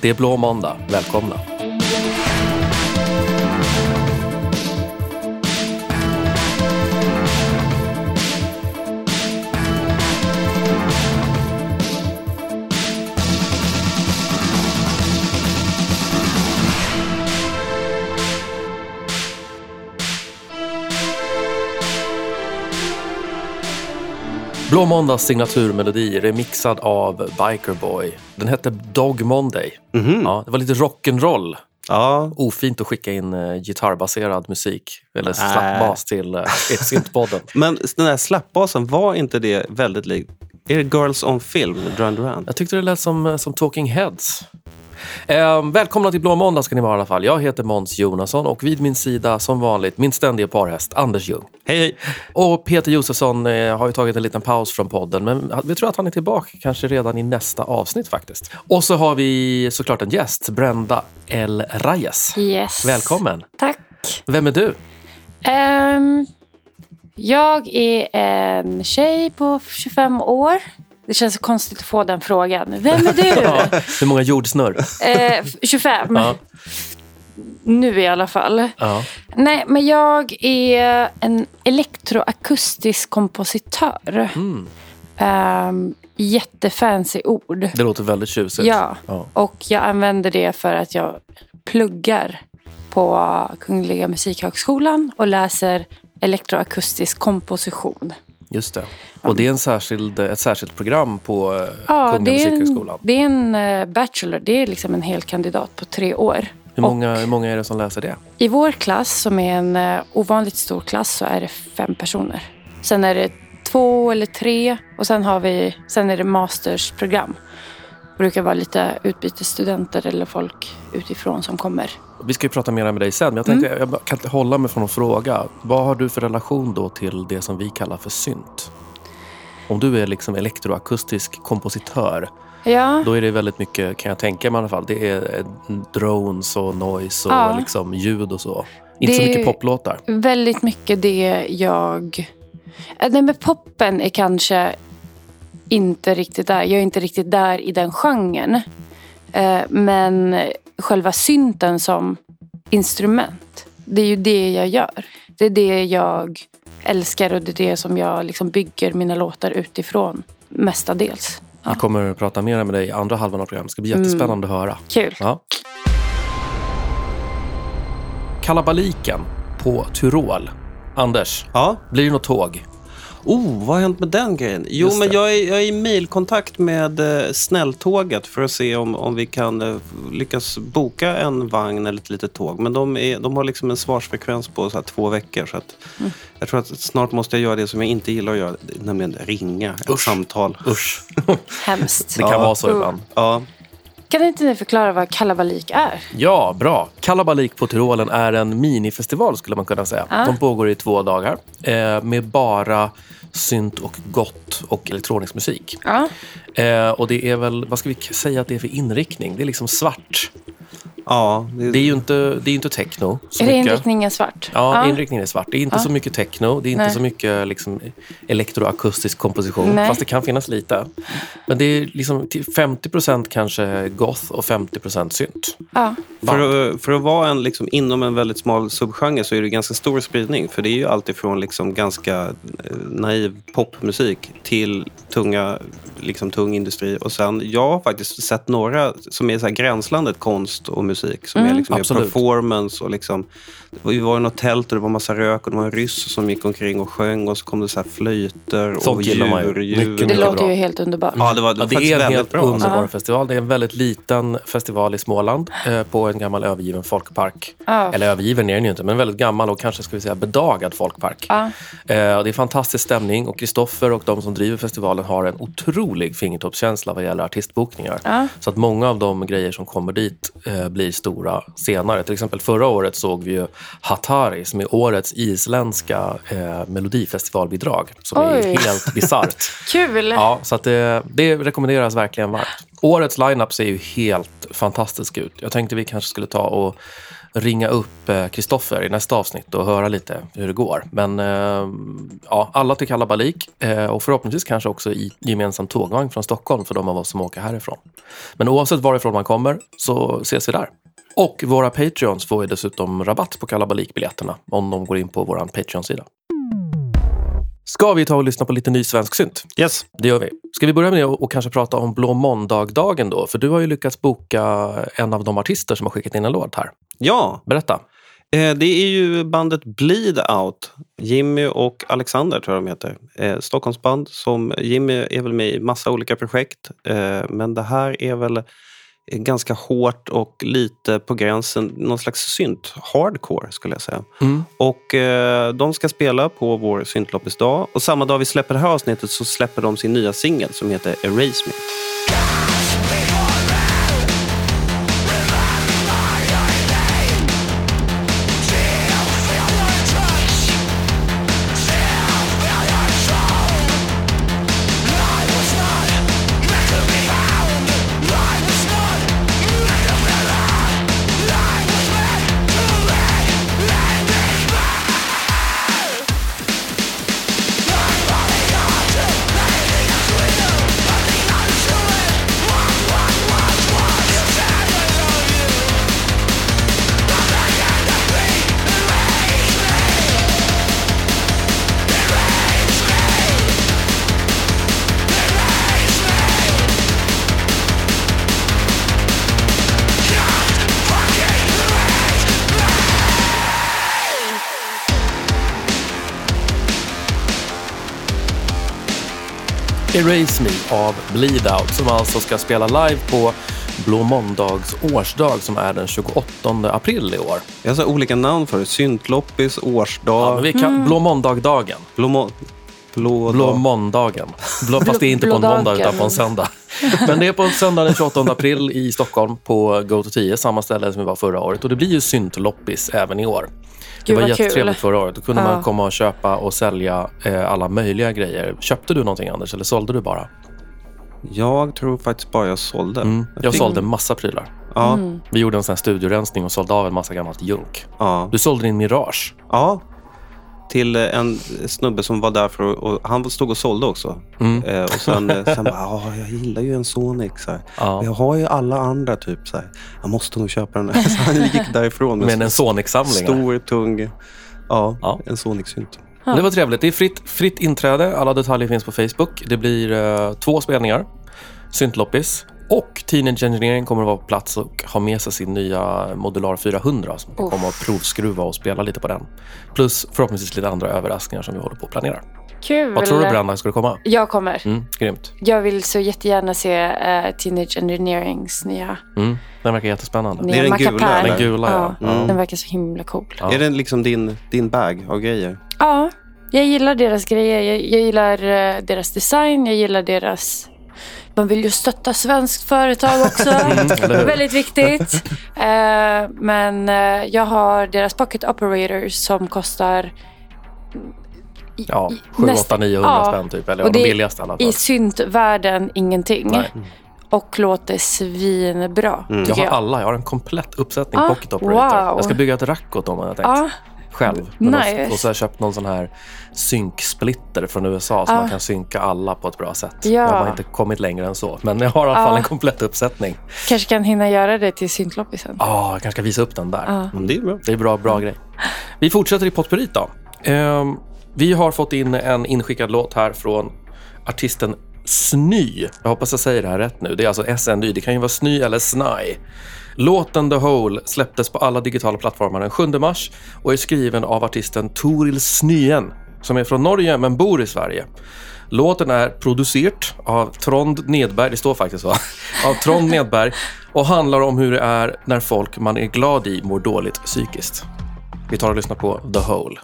Det är blå måndag. Välkomna. Blå måndags signaturmelodi remixad av Biker Boy. Den hette Dog Monday. Ja, det var lite rock'n'roll. Ja, Ofint att skicka in uh, gitarrbaserad musik eller slappbas till uh, syntpodden. men den där slappbasen, var inte det väldigt likt? Är det Girls on Film Duran Duran? Jag tyckte det lät som, eh, som Talking Heads. Eh, välkomna till Blå måndag ska ni vara i alla fall. Jag heter Måns Jonasson och vid min sida som vanligt min ständiga parhäst Anders Ljung. Hej, hej! Och Peter Josefsson eh, har ju tagit en liten paus från podden men vi tror att han är tillbaka kanske redan i nästa avsnitt faktiskt. Och så har vi såklart en gäst, Brenda L. Reyes. Yes. Välkommen! Tack. Vem är du? Ehm, jag är en tjej på 25 år. Det känns så konstigt att få den frågan. Vem är du? Hur många jordsnurr? eh, 25. Ja. Nu i alla fall. Ja. Nej, men jag är en elektroakustisk kompositör. Mm. Um, jättefancy ord. Det låter väldigt tjusigt. Ja, Ja. och jag använder det för att jag pluggar på Kungliga Musikhögskolan och läser elektroakustisk komposition. Just det. Och det är en särskild, ett särskilt program på eh, Ja, Kungliga det Musikhögskolan. det är en eh, bachelor. Det är liksom en hel kandidat på tre år. Hur många, hur många är det som läser det? I vår klass, som är en eh, ovanligt stor klass, så är det fem personer. Sen är det två eller tre och sen, har vi, sen är det mastersprogram. Brukar vara lite utbytesstudenter eller folk utifrån som kommer. Vi ska ju prata mer med dig sen, men jag tänkte jag bara kan inte hålla mig från att fråga. Vad har du för relation då till det som vi kallar för synt? Om du är liksom elektroakustisk kompositör, Ja, då är det väldigt mycket, kan jag tänka mig i alla fall, det är eh, drones och noise och Ja. liksom ljud och så. Inte så Det- mycket poplåtar. väldigt mycket det jag... Eh, Nej, men poppen är kanske inte riktigt där. Jag är inte riktigt där i den genren. Eh, Men själva synten som instrument, det är ju det jag gör. Det är det jag älskar och det är det som jag liksom bygger mina låtar utifrån mestadels. Ja. Vi kommer att prata mer med dig i andra halvan av programmet. Det ska bli jättespännande att höra. Kul. Ja. Kalabaliken på Tyrol. Anders, Ja. blir det något tåg? Oh, vad har hänt med den grejen? Jo, Just men det. jag är, jag är i mailkontakt med eh, Snälltåget för att se om, om vi kan eh, lyckas boka en vagn eller ett litet tåg. Men de, är, de har liksom en svarsfrekvens på så här två veckor. Så att Mm. Jag tror att snart måste jag göra det som jag inte gillar att göra, nämligen ringa ett Usch. samtal. Usch, Hemskt. det kan Ja. vara så ibland. Ja, Kan inte ni förklara vad kalabalik är? Ja, bra. Kalabalik på Tyrolen är en minifestival skulle man kunna säga. Ja. De pågår i två dagar eh, med bara synt och gott och elektronisk musik. Ja. Eh, och det är väl, vad ska vi säga att det är för inriktning? Det är liksom svart. Ja det, Det är ju inte, det är inte techno så Är inriktningen svart? Ja, inriktningen är svart. Det är inte Ja. så mycket techno, det är inte Nej. så mycket liksom, elektroakustisk komposition. Nej. Fast det kan finnas lite. Men det är liksom till 50% kanske goth och 50 synt. Ja. För att, för att vara en, liksom, inom en väldigt smal subgenre så är det ganska stor spridning. För det är ju alltifrån liksom ganska eh, naiv popmusik till tunga, liksom, tung industri. Och sen, jag har faktiskt sett några som är så här gränslandet konst och musik. Som är liksom performance och liksom... Vi var i något tält och det var massa rök och det var en ryss som gick omkring och sjöng och så kom det så här flöjter och gillar man ju. djur. Mycket, djur. Det mycket låter bra. ju helt underbart. Ja, det var, det Ja, var det faktiskt är en väldigt helt bra. alltså. underbar Ja. festival. Det är en väldigt liten festival i Småland eh, på en gammal övergiven folkpark. Ja. Eller övergiven är den ju inte, men väldigt gammal och kanske ska vi säga bedagad folkpark. Ja. Eh, och det är fantastisk stämning och Kristoffer och de som driver festivalen har en otrolig fingertoppskänsla vad gäller artistbokningar. Ja. Så att många av de grejer som kommer dit eh, blir stora senare. Till exempel förra året såg vi ju Hatari som är årets isländska eh, melodifestivalbidrag. Som är Oj. helt bisarrt. Kul! Ja, så att det, det rekommenderas verkligen varmt. Årets lineup ser ju helt fantastisk ut. Jag tänkte vi kanske skulle ta och ringa upp Kristoffer i nästa avsnitt och höra lite hur det går. Men eh, ja, alla till Kalabalik eh, och förhoppningsvis kanske också i gemensam tågvagn från Stockholm för de av oss som åker härifrån. Men oavsett varifrån man kommer så ses vi där. Och våra Patreons får ju dessutom rabatt på Kalabalik-biljetterna om de går in på vår Patreon-sida. Ska vi ta och lyssna på lite ny svensk synt? Yes. Det gör vi. Ska vi börja med att kanske prata om Blå måndag-dagen då? För du har ju lyckats boka en av de artister som har skickat in en låt här. Ja, Berätta. eh, det är ju bandet Bleed Out. Jimmy och Alexander tror jag de heter. Eh, Stockholmsband. Som, Jimmy är väl med i massa olika projekt. Eh, men det här är väl ganska hårt och lite på gränsen, någon slags synt hardcore skulle jag säga. Mm. Och eh, de ska spela på vår syntloppisdag och samma dag vi släpper det här avsnittet så släpper de sin nya singel som heter Erase Me. Erase Me av Bleed Out som alltså ska spela live på Blå måndags årsdag som är den 28 april i år. Jag har så olika namn för det. Syntloppis, Ja, årsdag, men vi kan, Blå måndag-dagen. blå, må- blå, Blå dag. måndagen. Blå, fast det är inte på en måndag utan på en söndag. Men det är på en söndag den 28 april i Stockholm på Go to 10, samma ställe som vi var förra året. Och det blir ju syntloppis även i år. Det var jättetrevligt förra året. Då kunde Ja. man komma och köpa och sälja eh, alla möjliga grejer. Köpte du någonting Anders eller sålde du bara? Jag tror faktiskt bara jag sålde. Mm. Jag fick- sålde massa prylar. Ja, Mm. Vi gjorde en sån här studiorensning och sålde av en massa gammalt junk. ja. Du sålde din Mirage. ja. Till eh, en snubbe som var där för att- och han stod och sålde också. Mm. Eh, och sen, eh, sen bara, ja, jag gillar ju en Sonic. Så. Ja. Jag har ju alla andra typ. Så här. Jag måste nog köpa den. Så han gick därifrån med Med en Sonic-samling. stor, tung, ja, Ja. en Sonic-synt. Det var trevligt. Det är fritt, fritt inträde. Alla detaljer finns på Facebook. Det blir eh, två spelningar. Syntloppis. Och Teenage Engineering kommer att vara på plats och ha med sig sin nya Modular 400 som Oh. kommer att provskruva och spela lite på den. Plus förhoppningsvis lite andra överraskningar som vi håller på att planera. Kul. Vad tror du Branda, ska du komma? Jag kommer. Mm, grymt. Jag vill så jättegärna se eh, Teenage Engineerings nya, Mm, den verkar jättespännande. nya är den gula, mackapär. eller? Den gula, ja. ja. Ja. Den verkar så himla cool. Ja. Är det liksom din, din bag av grejer? Ja, jag gillar deras grejer. Jag, jag gillar eh, deras design. Jag gillar deras... Man vill ju stötta svenskt företag också. hur? Väldigt viktigt. Eh, men eh, jag har deras Pocket Operator som kostar Ja, i- 7, nästa- 8, 900 ja. spänn typ. Eller Och de billigaste i alla fall. i syntvärlden ingenting. Nej. Och låter svinbra, Mm. Jag har jag. alla. Jag har en komplett uppsättning Ah, Pocket Operator. wow. Jag ska bygga ett rack åt dem har jag tänkt. Ja, själv. Men Nice. och, och så har jag köpt någon sån här synksplitter från USA så Ah. man kan synka alla på ett bra sätt. Ja. Jag har inte kommit längre än så. Men jag har i alla fall Ah. en komplett uppsättning. kanske kan hinna göra det till syntloppisen. Ja, jag kanske ska visa upp den där. Ja. Mm, det är bra. Det är bra, bra grej. Vi fortsätter i potpurrit då. Ehm, vi har fått in en inskickad låt här från artisten Sny. Jag hoppas jag säger det här rätt nu. Det är alltså SNY. Det kan ju vara Sny eller Snai. Låten The Hole släpptes på alla digitala plattformar den 7 mars och är skriven av artisten Toril Snyen som är från Norge men bor i Sverige. Låten är producerad av Trond Nedberg, det står faktiskt så, av Trond Nedberg och handlar om hur det är när folk man är glad i mår dåligt psykiskt. Vi tar och lyssnar på The Hole.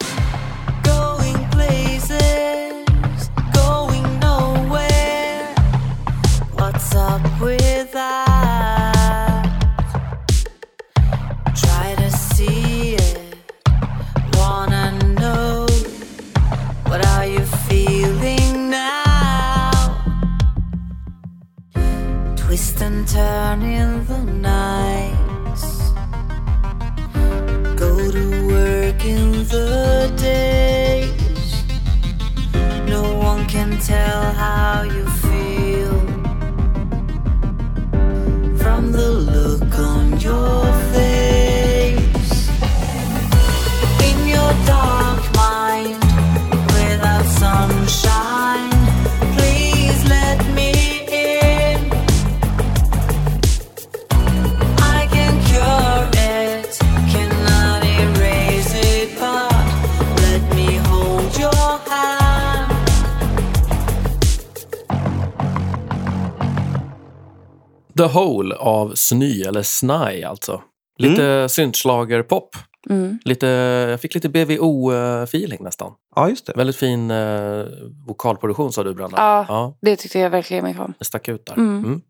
and turn in the nights. Go to work in the days. No one can tell how you feel from the look on your The Hole av Sny, eller Snai alltså. Lite mm. syntschlagerpop. Mm. Lite, jag fick lite BVO-feeling nästan. Ja, just det. Väldigt fin eh, vokalproduktion sa du, Branda. Ja. ja. Det tyckte jag verkligen mycket om. Det stack ut där. Mm. Mm.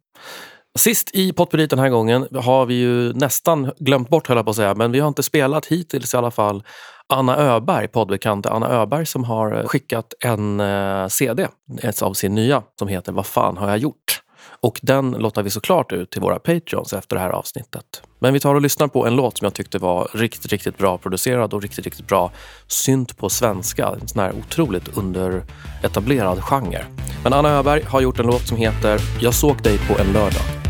Sist i potpurrit den här gången har vi ju nästan glömt bort, höll jag på att säga, men vi har inte spelat hittills i alla fall Anna Öberg, poddbekante Anna Öberg som har skickat en eh, CD ett av sin nya som heter Vad fan har jag gjort? Och den låter vi såklart ut till våra Patreons efter det här avsnittet. Men vi tar och lyssnar på en låt som jag tyckte var riktigt, riktigt bra producerad och riktigt, riktigt bra synt på svenska. En sån här otroligt underetablerad genre. Men Anna Öberg har gjort en låt som heter Jag såg dig på en lördag.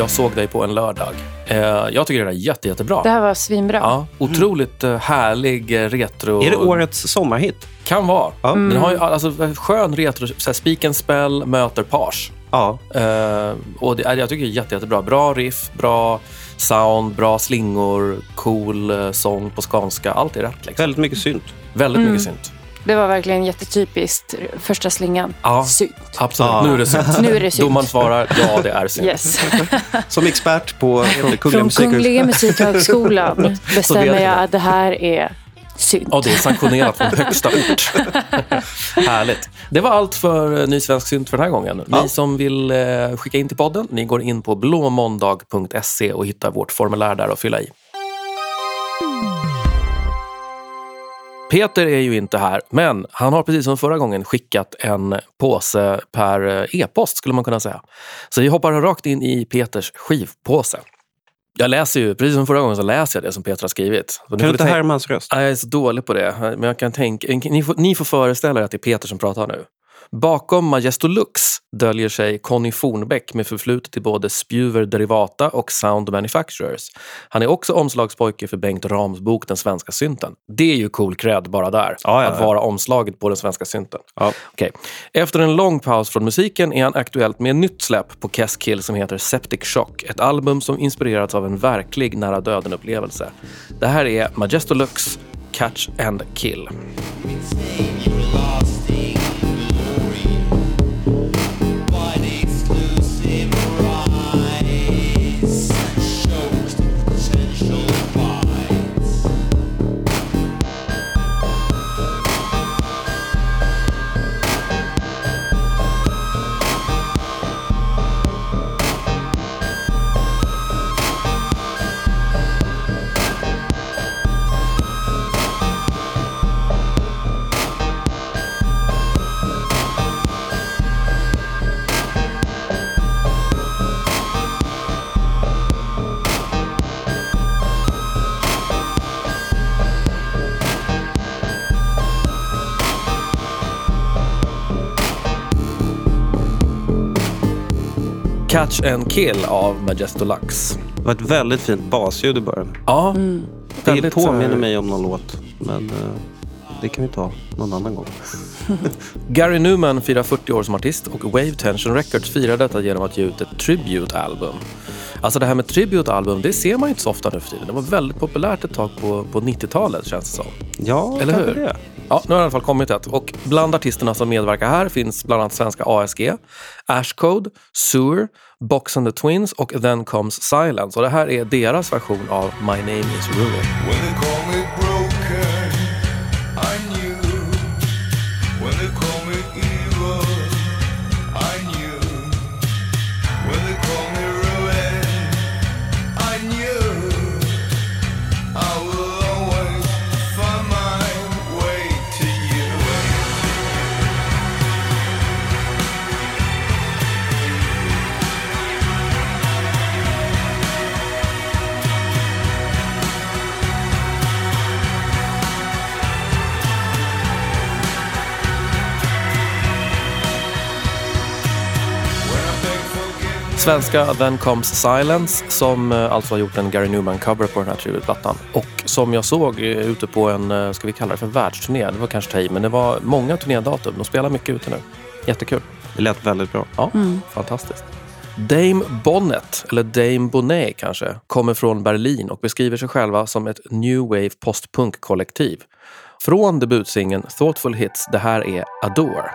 Jag såg dig på en lördag. Eh, jag tycker det är jätte, jättebra. Det här var svinbra. Ja, otroligt eh, härlig eh, retro. Är det årets sommarhit? Kan vara. Ja. Den har ju alltså, skön retro, så här, Speak and Spell möter Page. Ja. Eh, och det, jag tycker det är jätte, jättebra. Bra riff, bra sound, bra slingor, cool sång på skånska. Allt är rätt. Liksom. Väldigt mycket synt. Väldigt Mm. mycket synt. Det var verkligen jättetypiskt. Första slingan. Ja. Synt. Absolut. Ja. Nu är det synt. Nu är det synt. Domaren svarar ja, det är synt. Yes. Som expert på Kungliga Från. Kungliga Musikhögskolan bestämmer jag att det här är synt. Ja, det är sanktionerat från högsta ort. Härligt. Det var allt för eh, Ny Svensk Synt för den här gången. Ni Ja. som vill eh, skicka in till podden, ni går in på blåmåndag.se och hittar vårt formulär där att fylla i. Peter är ju inte här, men han har precis som förra gången skickat en påse per eh, e-post skulle man kunna säga. Så vi hoppar rakt in i Peters skivpåse. Jag läser ju, precis som förra gången, så läser jag det som Peter har skrivit. Kan du inte hans röst? Nej, Jag är så dålig på det. Men jag kan tänka, ni, får, ni får föreställa er att det är Peter som pratar nu. Bakom Majestolux döljer sig Conny Fornbäck med förflutet i både Spjuver Derivata och Sound Manufacturers. Han är också omslagspojke för Bengt Rams bok Den svenska synten. Det är ju cool cred bara där, Ja, ja, att vara omslaget på den svenska synten. Ja. Okej. Efter en lång paus från musiken är han aktuellt med ett nytt släpp på Keskill som heter Septic Shock. Ett album som inspirerats av en verklig nära döden-upplevelse. Det här är Majestolux Catch and Kill. Catch and Kill av Majesto Lux. Det var ett väldigt fint basljud i början. Ja, Det väldigt påminner här- mig om någon låt. Men eh, det kan vi ta någon annan gång. Gary Newman firar 40 år som artist och Wave Tension Records firar detta genom att ge ut ett tribute-album. Alltså det här med tribute-album, det ser man inte så ofta nu för tiden. Det var väldigt populärt ett tag på, på 90-talet känns det som. Ja, Eller hur? det. Ja, nu har det i alla fall kommit ett. Och bland artisterna som medverkar här finns bland annat svenska ASG, Ashcode, Sewer, Box and the Twins och Then Comes Silence. Och det här är deras version av My Name Is Ruin. Svenska Then Comes Silence som eh, alltså har gjort en Gary Newman-cover på den här tributplattan. Och som jag såg eh, ute på en, eh, ska vi kalla det för världsturné, det var kanske ta i, men det var många turnédatum. De spelar mycket ute nu. Jättekul. Det lät väldigt bra. Ja, fantastiskt. Dame Bonnet, eller Dame Bonnet kanske, kommer från Berlin och beskriver sig själva som ett new wave postpunk-kollektiv. Från debutsingeln Thoughtful Hits, det här är Adore.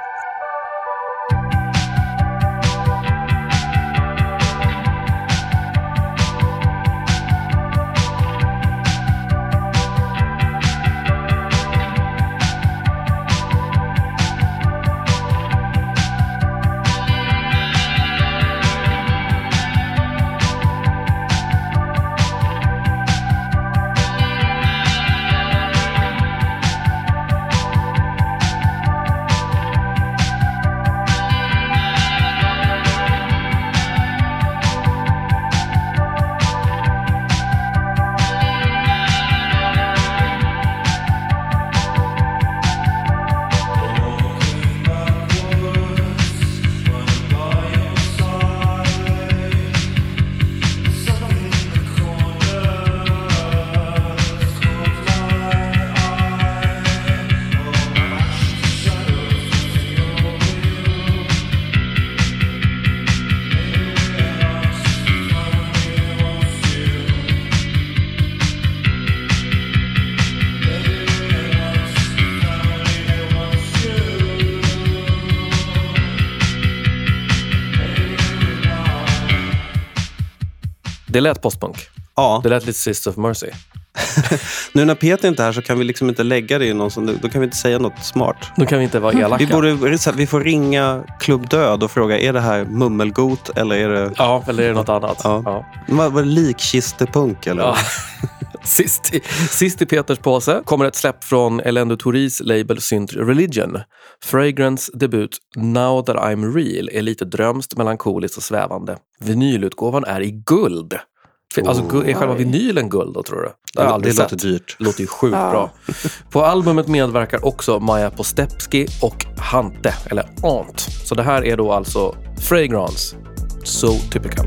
Det lät postpunk. Ja, Det lät lite Sisters of Mercy. nu när Peter inte är här så kan vi liksom inte lägga det i någon sån, då kan vi inte säga något smart. Nu kan vi inte vara elaka. Vi, borde, vi får ringa Klubb Död och fråga, är det här mummelgot eller är det, Ja, eller är det något annat? Ja. Ja. vad, vad likkistepunk? Eller? Ja. Sist, i, sist i Peters påse kommer ett släpp från Elendo Touris label Synth Religion. Fragrance debut Now That I'm Real är lite drömskt, melankoliskt och svävande. Vinylutgåvan är i guld. Alltså, gu- är själva vinylen guld då, tror du? Det har jag det aldrig låter sett. dyrt. Det låter ju sjukt Ja. bra. På albumet medverkar också Maja Postepski och Hante, eller Ant. Så det här är då alltså Fragrance, So Typical.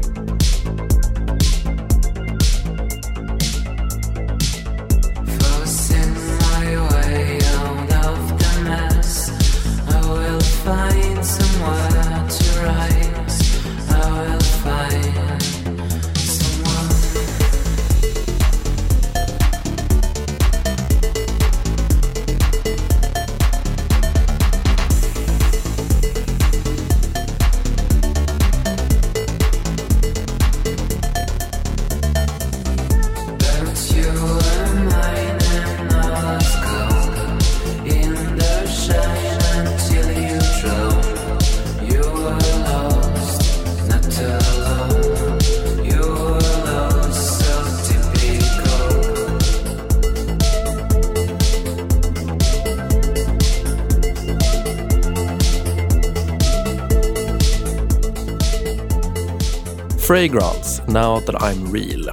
Fragrance, Now That I'm Real.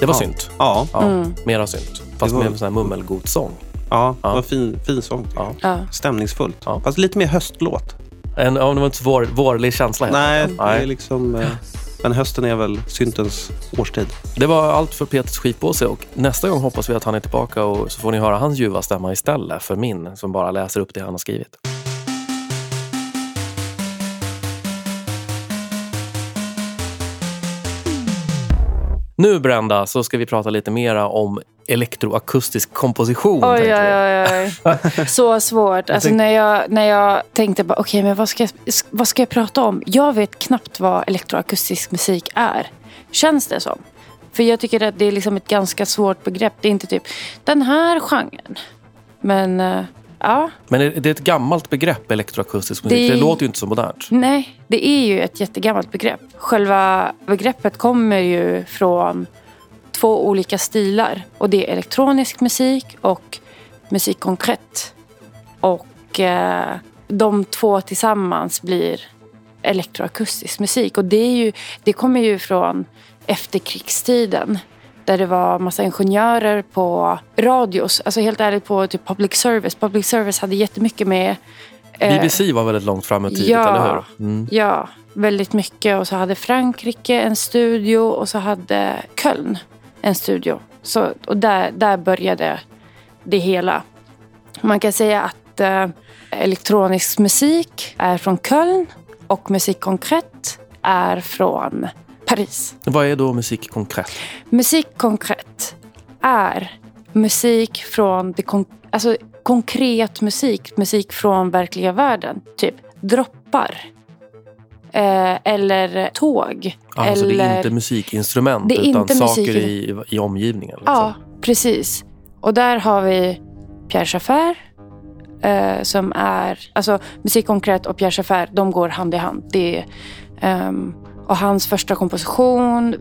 Det var Ja. synt. Ja, Ja, Mera synt. Fast var- med en sån här mummelgodsång. ja, Ja. det var fin, fin sång. Ja. Ja. Stämningsfullt. Ja. Fast lite mer höstlåt. En, ja, det var inte så vår, vårlig känsla. Nej, det är liksom... Eh, Men hösten är väl syntens årstid. Det var allt för Peters skitpåse och nästa gång hoppas vi att han är tillbaka och så får ni höra hans ljuva stämma istället för min som bara läser upp det han har skrivit. Nu Brenda så ska vi prata lite mera om elektroakustisk komposition. Oj, oj, oj, oj. Så svårt. Alltså, när, jag, när jag tänkte bara, okej, men vad ska, jag, vad ska jag prata om? Jag vet knappt vad elektroakustisk musik är. Känns det som? För jag tycker att det är liksom ett ganska svårt begrepp. Det är inte typ den här genren. Men eh, ja, Men är det är ett gammalt begrepp, elektroakustisk musik. Det, Det- låter ju inte så modernt. nej, det är ju ett jättegammalt begrepp. Själva begreppet kommer ju från två olika stilar. Och det är elektronisk musik och musik konkret. Och eh, de två tillsammans blir elektroakustisk musik. Och det, är ju, det kommer ju från efterkrigstiden. Där det var massa ingenjörer på radios. Alltså helt ärligt på typ public service. Public service hade jättemycket med eh, BBC var väldigt långt framme tidigt, ja. eller hur? Mm. Ja, väldigt mycket. Och så hade Frankrike en studio och så hade Köln en studio. Så, och där, där började det hela. Man kan säga att eh, elektronisk musik är från Köln och musik konkret är från Paris. Vad är då musik konkret? Musik konkret är musik från det kon- alltså konkret musik, musik från verkliga världen. Typ droppar. Eh, eller tåg. Alltså eller... det är inte musikinstrument Det är utan inte saker musik- i, i omgivningen. Liksom. Ja, precis. Och där har vi Pierre Schaeffer. Eh, som är, alltså musik konkret och Pierre Schaeffer, de går hand i hand. Det är, ehm, och hans första komposition,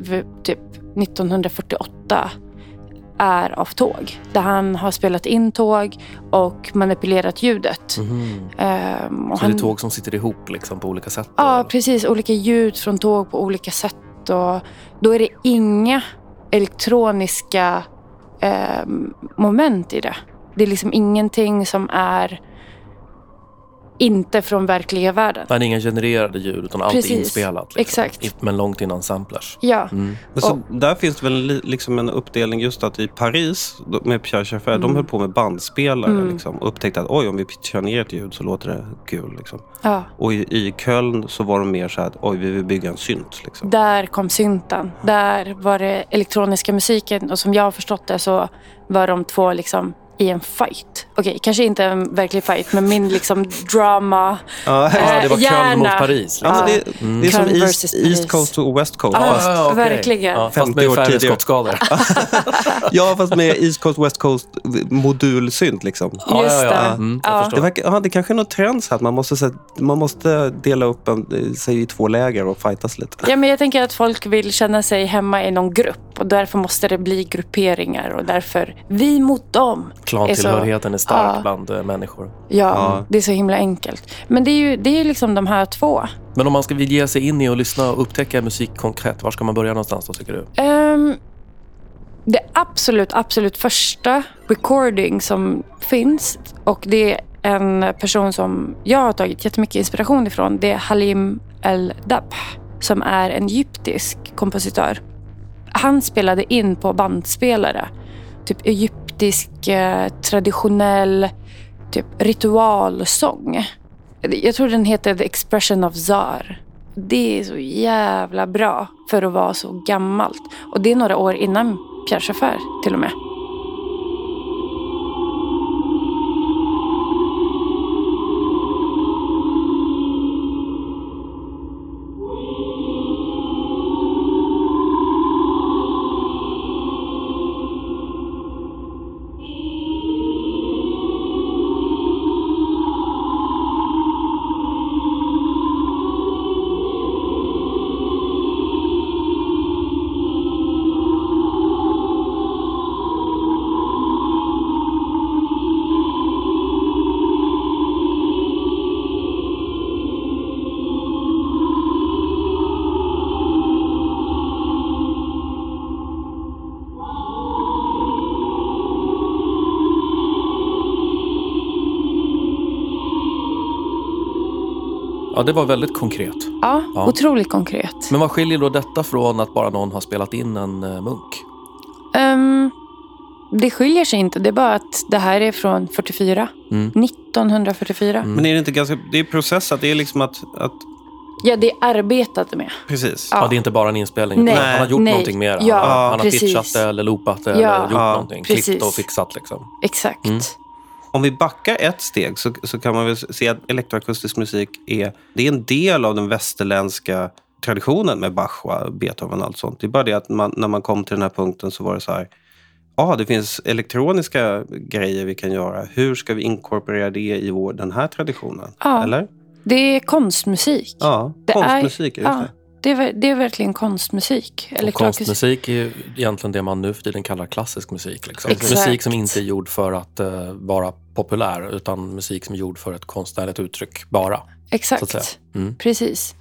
typ 1948, är av tåg. Där han har spelat in tåg och manipulerat ljudet. Mhm. Ehm, och Så det är han- tåg som sitter ihop liksom, på olika sätt? Ja, eller? precis. Olika ljud från tåg på olika sätt. Och då är det inga elektroniska eh, moment i det. Det är liksom ingenting som är inte från verkliga världen. Nej, det är inga genererade ljud utan allt är Precis. inspelat. Liksom. Exakt. Men långt innan samplers. Ja, Mm. Men så Och- där finns det väl li- liksom en uppdelning just att i Paris med Pierre Schaeffer, Mm. de höll på med bandspelare liksom, och upptäckte att oj, om vi pitchar ner ett ljud så låter det kul. Liksom. ja. Och i, i Köln så var de mer så här att oj, vi vill bygga en synt. Liksom. Där kom synten. Där var det elektroniska musiken. Och som jag har förstått det så var de två liksom i en fight. Okej, kanske inte en verklig fight, men min liksom drama. Ja, Ja, det var gärna. Köln mot Paris. ja, men Liksom. det, det är som Köln East, versus Paris. East Coast och West Coast. Ja, Fast, okej. verkligen. Ja, fast 50 med år färre tidigare. skottskador. ja, fast med East Coast West Coast modulsynt. Liksom. Ja, Just ja, ja. det. Mm, jag Ja. förstår. Det, verkar, ja, det kanske är något trend så att man måste, så att man måste dela upp en, eh, sig i två läger och fightas lite. Ja, men jag tänker att folk vill känna sig hemma i någon grupp och därför måste det bli grupperingar och därför vi mot dem. Klantillhörigheten är stark Ja. bland eh, människor. Ja, Ja. det är så himla enkelt. Men det är ju, det är ju liksom de här två. Men om man ska vilja ge sig in i och lyssna och upptäcka musik konkret, var ska man börja någonstans då tycker du? Ehm, det absolut, absolut första recording som finns och det är en person som jag har tagit jättemycket inspiration ifrån. Det är Halim El-Dabh som är en egyptisk kompositör. Han spelade in på bandspelare. Typ egyptisk eh, traditionell typ ritualsång. Jag tror den heter The Expression of Zar. Det är så jävla bra för att vara så gammalt. Och det är några år innan Pierre Chauffeur, till och med. Ja, det var väldigt konkret. Ja, Ja. otroligt konkret. Men vad skiljer då detta från att bara någon har spelat in en eh, munk? Ehm, det skiljer sig inte. Det är bara att det här är från 44. Mm. 1944. Men är det inte ganska... Det är processat. Det är liksom att... att Ja, det är arbetat med. precis. Ja. Ja. det är inte bara en inspelning. Nej, han har gjort nej. någonting mer. Ja, han, har- han har pitchat det eller loopat det Ja. eller gjort Ja, någonting. Klippt precis. och fixat liksom. Exakt. Mm. Om vi backar ett steg så, så kan man väl se att elektroakustisk musik är, det är en del av den västerländska traditionen med Bach, och Beethoven och allt sånt. Det är bara det att man, när man kom till den här punkten så var det så här, ja, det finns elektroniska grejer vi kan göra. Hur ska vi inkorporera det i vår, den här traditionen? Ja. Eller? Det är konstmusik. Ja, Det konstmusik. Är, Ja, det. Det, är, det är verkligen konstmusik. Elektroakustik. konstmusik är ju egentligen det man nu för tiden kallar klassisk musik. Liksom. Musik som inte är gjord för att eh, vara populär utan musik som är gjord för ett konstnärligt uttryck bara. Exakt. Mm. Precis.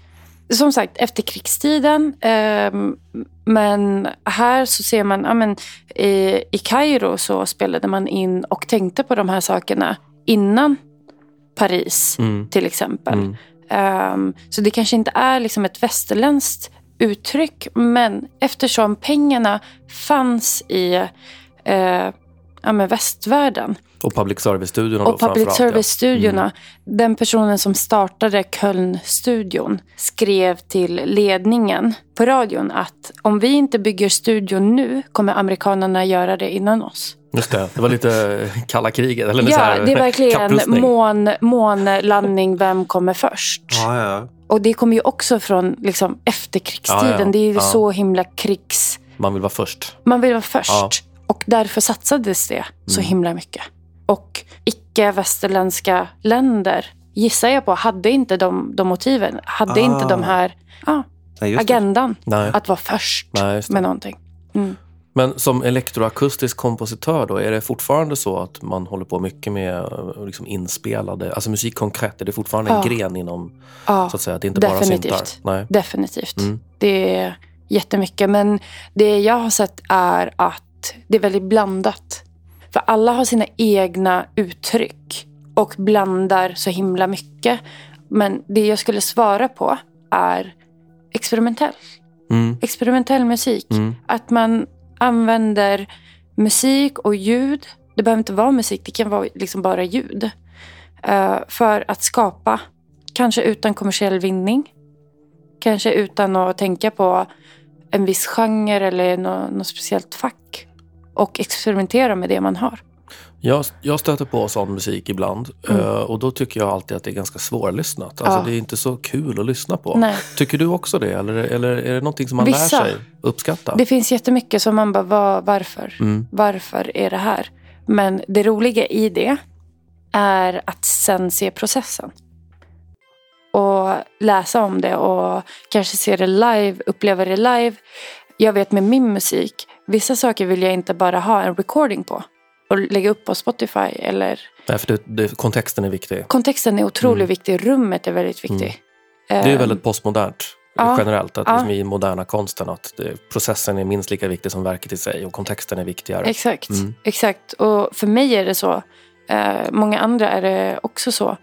Som sagt, efterkrigstiden. ehm, men här så ser man, ja, men, i, i Kairo så spelade man in och tänkte på de här sakerna innan Paris Mm. till exempel. Mm. Ehm, så det kanske inte är liksom ett västerländskt uttryck. Men eftersom pengarna fanns i eh, ja, men västvärlden Och public service-studiorna och public ja. Mm. service-studiorna. Den personen som startade Köln-studion skrev till ledningen på radion att om vi inte bygger studion nu kommer amerikanerna göra det innan oss. Just det, det var lite kalla kriget. Eller så Ja, här, det är verkligen mån, månlandning, vem kommer först? Ja, ja. Och det kommer ju också från liksom, efterkrigstiden. Ja, ja. Det är ju Ja. så himla krigs... Man vill vara först. Man vill vara först. Ja. Och därför satsades det så Mm. himla mycket. Och icke-västerländska länder, gissar jag på, hade inte de, de motiven. Hade Ah. inte de här ja, Nej, agendan Nej. att vara först Nej, med någonting. Mm. Men som elektroakustisk kompositör då, är det fortfarande så att man håller på mycket med eh, liksom inspelade, alltså musik konkret, är det fortfarande en Ja. gren inom, Ja, så att säga, det är inte bara definitivt. syntar? Nej. definitivt. Mm. Det är jättemycket. Men det jag har sett är att det är väldigt blandat. För alla har sina egna uttryck och blandar så himla mycket. Men det jag skulle svara på är experimentell. Mm. Experimentell musik. Mm. Att man använder musik och ljud. Det behöver inte vara musik, det kan vara liksom bara ljud. Eh, för att skapa, kanske utan kommersiell vinning. Kanske utan att tänka på en viss genre eller något, något speciellt fack. Och experimentera med det man har. Jag, jag stöter på sån musik ibland Mm. eh, och då tycker jag alltid att det är ganska svårlyssnat. Alltså, Ja. Det är inte så kul att lyssna på. Nej. Tycker du också det? Eller, eller är det någonting som man Vissa. lär sig uppskatta? Det finns jättemycket som man bara, var, varför? Mm. Varför är det här? Men det roliga i det är att sen se processen. Och läsa om det och kanske se det live, uppleva det live. Jag vet med min musik, vissa saker vill jag inte bara ha en recording på och lägga upp på Spotify. Eller Nej, för det, det, kontexten är viktig. kontexten är otroligt viktig, rummet är väldigt viktigt. Det är Ehm, väldigt postmodernt ja. generellt. Att Ja. liksom I moderna konsten att det, processen är minst lika viktig som verket i sig och kontexten är viktigare. Exakt, Mm. exakt. Och för mig är det så. Eh, många andra är det också så.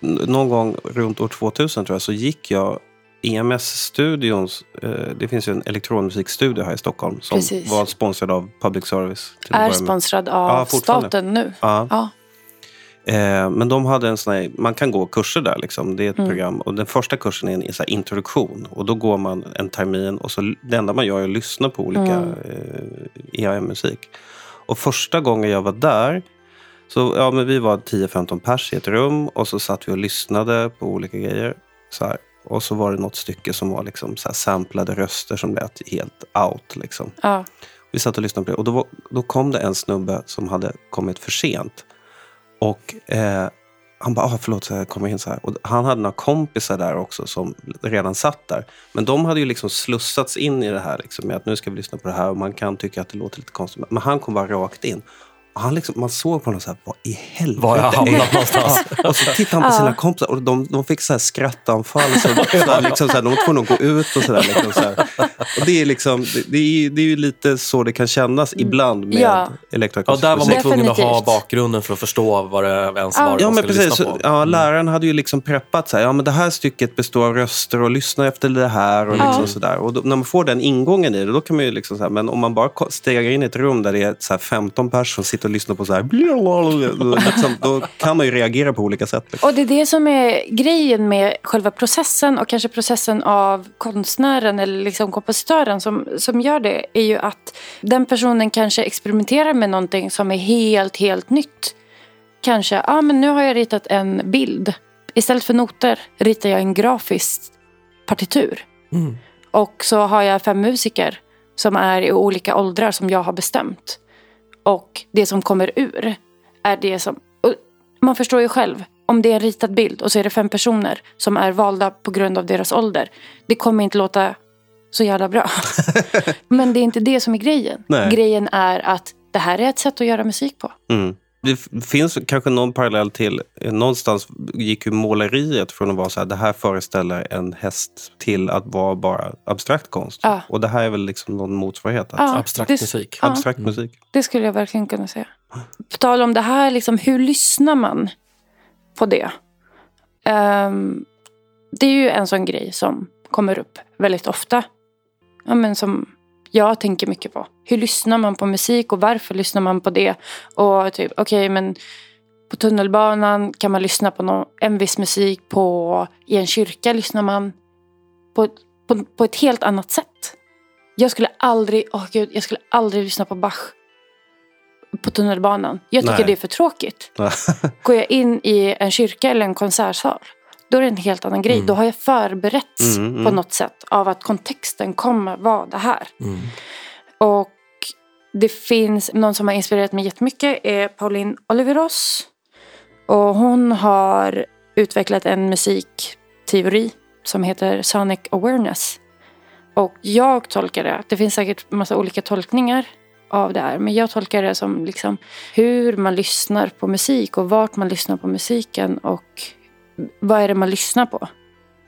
Någon gång runt år 2000 tror jag så gick jag EMS-studions, eh, det finns ju en elektronmusikstudio här i Stockholm som Precis. var sponsrad av public service. Är sponsrad av Ja, staten nu. Ja. Ja. Eh, men de hade en sån här, man kan gå kurser där liksom. Det är ett Mm. program. Och den första kursen är en så introduktion. Och då går man en termin och så det enda man gör är att lyssna på olika Mm. eh, EAM-musik. Och första gången jag var där så ja, men vi var 10-15 pers i ett rum och så satt vi och lyssnade på olika grejer. Så här. Och så var det något stycke som var liksom så här samplade röster som lät helt out. Liksom. Ja. Vi satt och lyssnade på det och då, var, då kom det en snubbe som hade kommit för sent. Och eh, han bara, ah, förlåt, jag kommer in så här. Och han hade några kompisar där också som redan satt där. Men de hade ju liksom slussats in i det här liksom, med att nu ska vi lyssna på det här och man kan tycka att det låter lite konstigt. Men han kom bara rakt in. Och han liksom, man såg på honom så här, vad i helvete Var jag är hamnat det?" någonstans? Ja, och så tittade han på sina kompisar och de, de fick så här skrattanfall. Så, så här, liksom så här, de var tvungna att gå ut och sådär. Liksom så. Och det, är liksom, det, det, är, det är ju lite så det kan kännas ibland med Ja. Ja, elektroakustisk där var man musik. tvungen att ha bakgrunden för att förstå vad det ens Ja. var Ja, man men precis. lyssna Så, på. ja, läraren hade ju liksom preppat så här, ja, men det här stycket består av röster och lyssna efter det här. Och Ja. liksom så där. Och då, när man får den ingången i det, då kan man ju liksom så här, men om man bara stegar in i ett rum där det är så här 15 personer som sitter och lyssnar på så här, liksom, då kan man ju reagera på olika sätt. Liksom. Och det är det som är grejen med själva processen och kanske processen av konstnären eller liksom kompositören som, som gör det är ju att den personen kanske experimenterar med någonting som är helt, helt nytt. Kanske, ja ah, men nu har jag ritat en bild. Istället för noter ritar jag en grafisk partitur. Mm. Och så har jag fem musiker som är i olika åldrar som jag har bestämt. Och det som kommer ur är det som... Man förstår ju själv. Om det är en ritad bild och så är det fem personer som är valda på grund av deras ålder. Det kommer inte låta så jävla bra. Men det är inte det som är grejen. Nej. Grejen är att det här är ett sätt att göra musik på. Mm. Det finns kanske någon parallell till, någonstans gick ju måleriet från att vara så här, det här föreställer en häst till att vara bara abstrakt konst. Ja. Och det här är väl liksom någon motsvarighet. Att Ja, Abstrakt det- musik. Ja. Abstrakt musik. Det skulle jag verkligen kunna säga. På tal om det här, liksom, hur lyssnar man på det? Ehm, det är ju en sån grej som kommer upp väldigt ofta. Ja, men som jag tänker mycket på. Hur lyssnar man på musik och varför lyssnar man på det? Och typ, okej, men på tunnelbanan kan man lyssna på någon, en viss musik. På, I en kyrka lyssnar man på, på, på ett helt annat sätt. Jag skulle aldrig, åh gud, jag skulle aldrig lyssna på Bach på tunnelbanan. Jag tycker Nej. det är för tråkigt. Går jag in i en kyrka eller en konsertsal, då är det en helt annan grej. Då har jag förberetts Mm, mm. på något sätt av att kontexten kommer vara det här. Mm. Och det finns någon som har inspirerat mig jättemycket är Pauline Oliveros. Och hon har utvecklat en musikteori som heter Sonic Awareness. Och jag tolkar det, det finns säkert massa olika tolkningar av det här. Men jag tolkar det som liksom hur man lyssnar på musik och vart man lyssnar på musiken och vad är det man lyssnar på.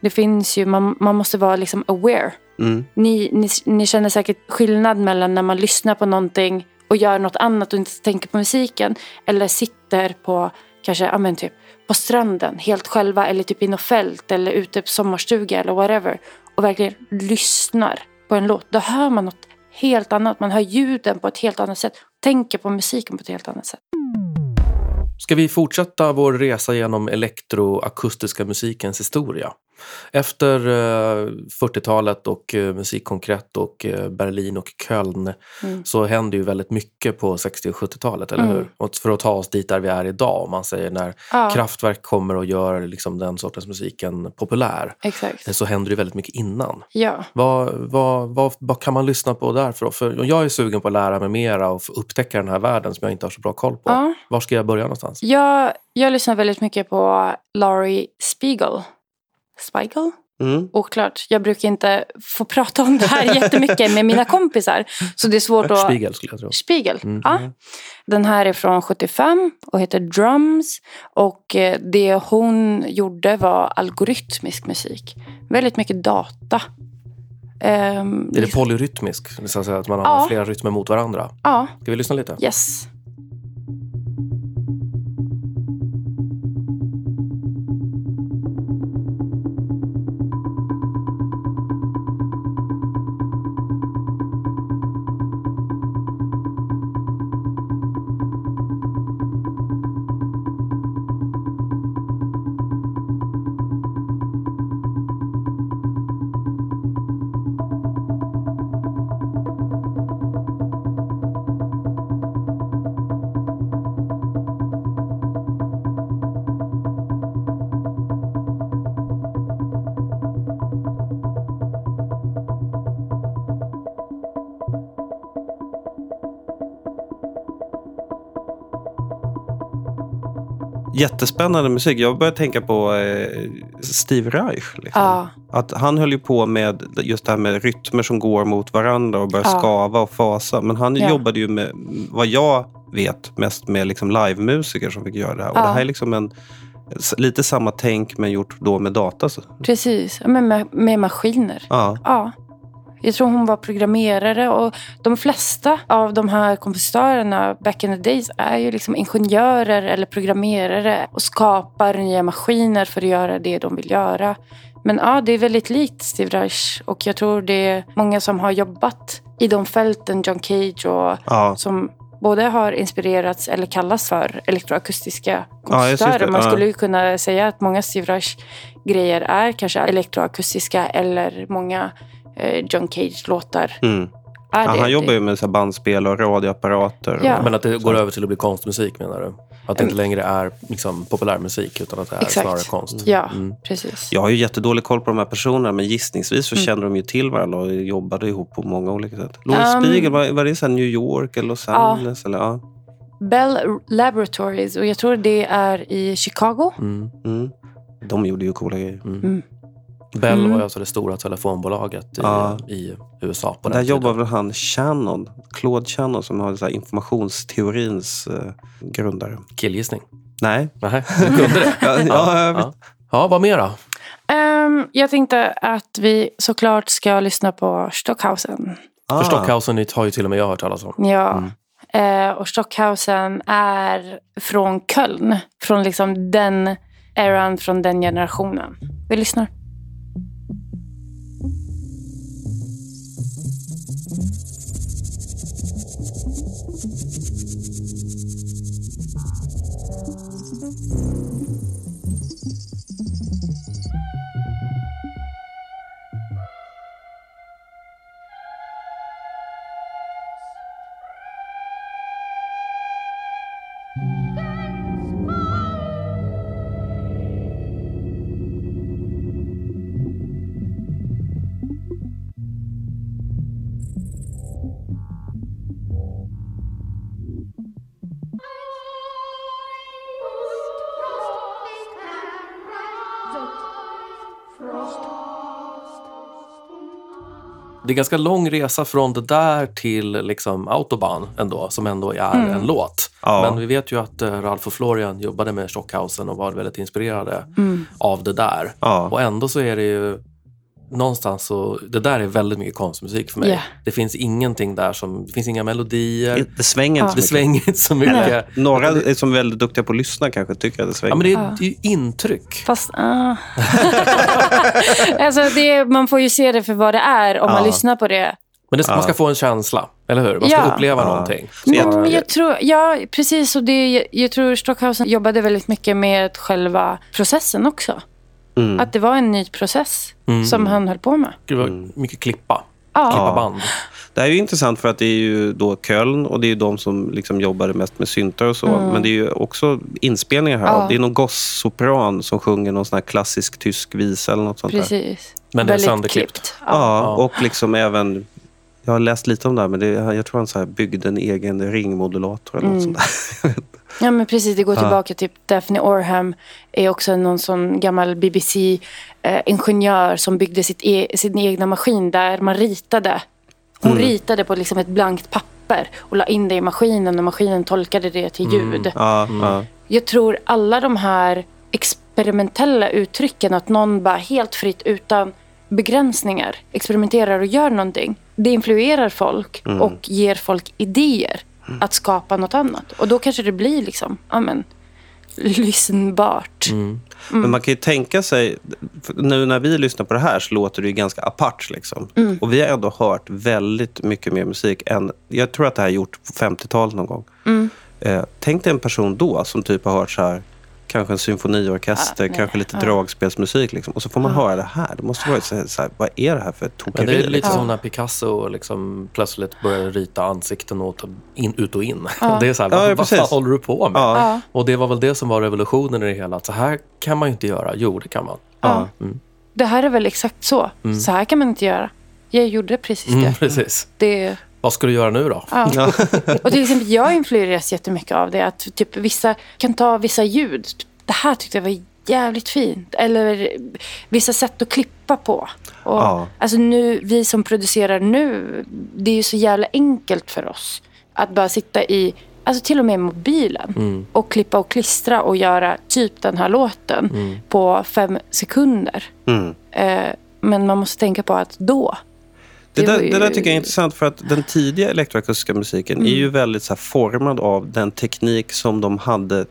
Det finns ju, man, man måste vara liksom aware. Mm. Ni, ni, ni känner säkert skillnad mellan när man lyssnar på någonting och gör något annat och inte tänker på musiken. Eller sitter på, kanske, ja men typ, på stranden helt själva eller typ i något fält eller ute på sommarstuga eller whatever. Och verkligen lyssnar på en låt. Då hör man något helt annat. Man hör ljuden på ett helt annat sätt. Tänker på musiken på ett helt annat sätt. Ska vi fortsätta vår resa genom elektroakustiska musikens historia? Efter eh, 40-talet och eh, musik konkret och eh, Berlin och Köln Mm. så hände ju väldigt mycket på 60 och 70-talet, eller Mm. hur? Och för att ta oss dit där vi är idag, om man säger när Ja, Kraftwerk kommer och gör liksom den sortens musiken populär, exakt. så händer det väldigt mycket innan. Ja. Vad, vad, vad, vad kan man lyssna på där? För, för jag är sugen på att lära mig mera och upptäcka den här världen som jag inte har så bra koll på. Ja. Var ska jag börja någonstans? Jag, jag lyssnar väldigt mycket på Laurie Spiegel. Spiegel? Mm. Oklart. Jag brukar inte få prata om det här jättemycket med mina kompisar. Så det är svårt att... Spiegel skulle jag tro. Spiegel. Mm. Ja. Den här är från 75 och heter Drums. Och eh, det hon gjorde var algoritmisk musik. Väldigt mycket data. Ehm, Är det polyrytmisk? Det att man har Ja. flera rytmer mot varandra. Ja, Ska vi lyssna lite? yes. Jättespännande musik. Jag börjar tänka på eh, Steve Reich. Liksom. Ja, Att han höll ju på med just det här med rytmer som går mot varandra och börjar Ja. skava och fasa. Men han Ja. jobbade ju med vad jag vet mest med liksom livemusiker som fick göra det här. Och det här är liksom en, lite samma tänk men gjort då med data. Precis, men med, med maskiner. Ja. Ja. Jag tror hon var programmerare och de flesta av de här kompositörerna back in the days är ju liksom ingenjörer eller programmerare och skapar nya maskiner för att göra det de vill göra. Men ja, det är väldigt likt Steve Reich och jag tror det är många som har jobbat i de fälten, John Cage och Ja. som både har inspirerats eller kallas för elektroakustiska Ja, kompositörer. det. Man Ja. skulle ju kunna säga att många Steve Reich grejer är kanske elektroakustiska eller många eh, John Cage-låtar Mm. Ja, det. han jobbar ju med så här bandspel och radioapparater. Ja. Och, Men att det går över till att bli konstmusik menar du? Att det inte längre är liksom, populärmusik utan att det är Exakt. snarare konst? Ja, Mm. precis. Jag har ju jättedålig koll på de här personerna men gissningsvis så Mm. kände de ju till varandra och jobbade ihop på många olika sätt. Louis Um, Spiegel, var, var det så här New York eller Los Ja. Angeles? Eller, ja. Bell Laboratories och jag tror det är i Chicago. Mm. Mm. De gjorde ju coola grejer. Mm. Bell Mm. var ju alltså det stora telefonbolaget i, Ja. i USA på Där den jobbar tiden. väl han Shannon, Claude Shannon som har så här informationsteorins eh, grundare. Killgissning? Nej. Nej, du kunde det? Ja, ja, jag vet. ja. ja, vad mera? Ehm, jag tänkte att vi såklart ska lyssna på Stockhausen. Ah. För Stockhausen har ju till och med jag hört talas om. Ja. Eh, och Stockhausen är från Köln. Från liksom den eran, från den generationen. Vi lyssnar. Ganska lång resa från det där till liksom Autobahn ändå, som ändå är en låt. Ja. Men vi vet ju att uh, Ralf och Florian jobbade med Stockhausen och var väldigt inspirerade Mm. av det där. Ja. Och ändå så är det ju någonstans så, det där är väldigt mycket konstmusik för mig. Ja. Det finns ingenting där som, det finns inga melodier. Det svänger inte Det så mycket. svänger inte så mycket. Några är som är väldigt duktiga på att lyssna kanske tycker att det svänger. Ja, men det är, Ja. det är ju intryck. Fast... ah. alltså det, man får ju se det för vad det är om man Ja. lyssnar på det. Men det, man ska Ja. få en känsla, eller hur? Man ska Ja. uppleva Ja. någonting. Så jag- Men jag tror, ja, precis. Och det, jag, jag tror Stockhausen jobbade väldigt mycket med själva processen också. Mm. Att det var en ny process Mm. som han höll på med. Det var mycket klippa. Ja. Klippa band. Det här är ju intressant för att det är ju då Köln och det är ju de som liksom jobbade mest med syntar och så. Men det är ju också inspelningar här. Mm. Ja. Det är någon goss-sopran som sjunger någon sån här klassisk tysk visa eller något sånt där. Precis. Men det är sönderklippt. klippt. Ja, Ja. och liksom även... Jag har läst lite om det här, men det, jag tror han så här byggde en egen ringmodulator eller något Mm. sånt där. Ja, men precis. Det går tillbaka till Daphne Orham. är också någon sån gammal BBC-ingenjör som byggde sitt e- sin egna maskin där man ritade. Hon Mm. ritade på liksom ett blankt papper och la in det i maskinen och maskinen tolkade det till ljud. Ja, ja. Jag tror alla de här experimentella uttrycken, att någon bara helt fritt utan begränsningar experimenterar och gör någonting. Det influerar folk Mm. och ger folk idéer att skapa något annat. Och då kanske det blir liksom, ja men, lyssnbart. Mm. Men man kan ju tänka sig, nu när vi lyssnar på det här så låter det ju ganska apart. Liksom. Mm. Och vi har ändå hört väldigt mycket mer musik än, jag tror att det här är gjort på 50-talet någon gång. Mm. Eh, tänk dig en person då som typ har hört så här, kanske en symfoniorkester, nej. kanske lite Ja. dragspelsmusik. Liksom. Och så får man Ja. höra det här. Det måste vara så här, så här, vad är det här för tokeri? det är lite liksom? som när Picasso liksom plötsligt började rita ansikten åt in, ut och in. Ja. Det är så här, Ja, vad, ja, vad håller du på med? Ja. Ja, Och det var väl det som var revolutionen i det hela. Att så här kan man ju inte göra. Jo, det kan man. ja. Mm. Det här är väl exakt så. Mm. Så här kan man inte göra. Jag gjorde precis Mm, det. precis. det Vad ska du göra nu då? ja. Och till exempel jag influeras jättemycket av det. Att typ vissa kan ta vissa ljud. Det här tyckte jag var jävligt fint. Eller vissa sätt att klippa på. Och, Ja. Alltså nu, vi som producerar nu, det är ju så jävla enkelt för oss. Att bara sitta i alltså till och med mobilen. Mm. Och klippa och klistra och göra typ den här låten Mm. på fem sekunder. Mm. Eh, men man måste tänka på att då. Det, Det där, ju- det där tycker jag är intressant för att den tidiga elektroakustiska musiken Mm. är ju väldigt så här, formad av den teknik som de hade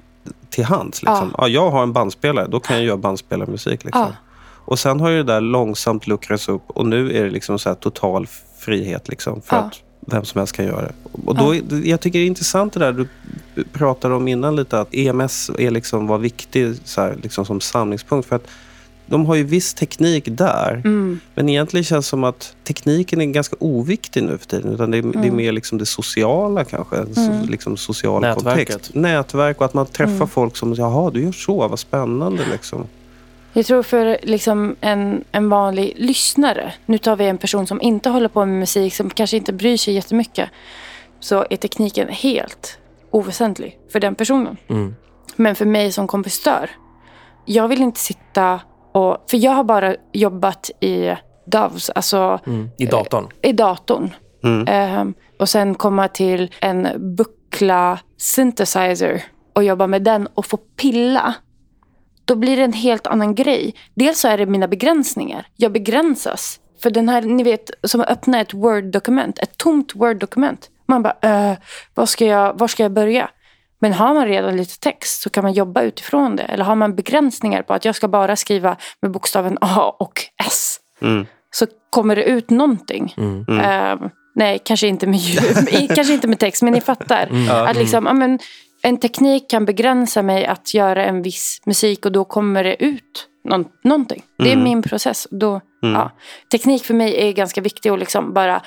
till hands. Liksom. Ja. jag har en bandspelare, då kan jag göra bandspelarmusik. Liksom. Ja. Och sen har ju det där långsamt luckrats upp och nu är det liksom så här total frihet liksom, för Ja. att vem som helst kan göra det. Och då, Jag tycker det är intressant det där du pratade om innan lite, att EMS är liksom, var viktig så här, liksom som samlingspunkt. För att de har ju viss teknik där, Mm. men egentligen känns det som att tekniken är ganska oviktig nu för tiden. Utan det är, det är mer liksom det sociala kanske. Mm. Liksom social Nätverket. kontext. Nätverk och att man träffar Mm. folk som, jaha du gör så, vad spännande liksom. Jag tror för liksom en, en vanlig lyssnare, nu tar vi en person som inte håller på med musik, som kanske inte bryr sig jättemycket, så är tekniken helt oväsentlig för den personen. Mm. Men för mig som kompositör, jag vill inte sitta och... För jag har bara jobbat i DAVs, alltså Mm. I datorn. i datorn. Mm. Ehm, och sen komma till en buckla synthesizer och jobba med den och få pilla. Då blir det en helt annan grej. Dels så är det mina begränsningar. Jag begränsas. För den här, ni vet, som att öppna ett Word-dokument. Ett tomt Word-dokument. Man bara, äh, vad ska jag, var ska jag börja? Men har man redan lite text så kan man jobba utifrån det. Eller har man begränsningar på att jag ska bara skriva med bokstaven A och S Mm. så kommer det ut någonting. Mm. Ehm, nej, kanske inte, med ljud, kanske inte med text, men ni fattar. Mm. Att liksom, ja, men, en teknik kan begränsa mig att göra en viss musik och då kommer det ut någon, någonting. Det är Mm. min process. Då, Mm. ja. Teknik för mig är ganska viktig och liksom bara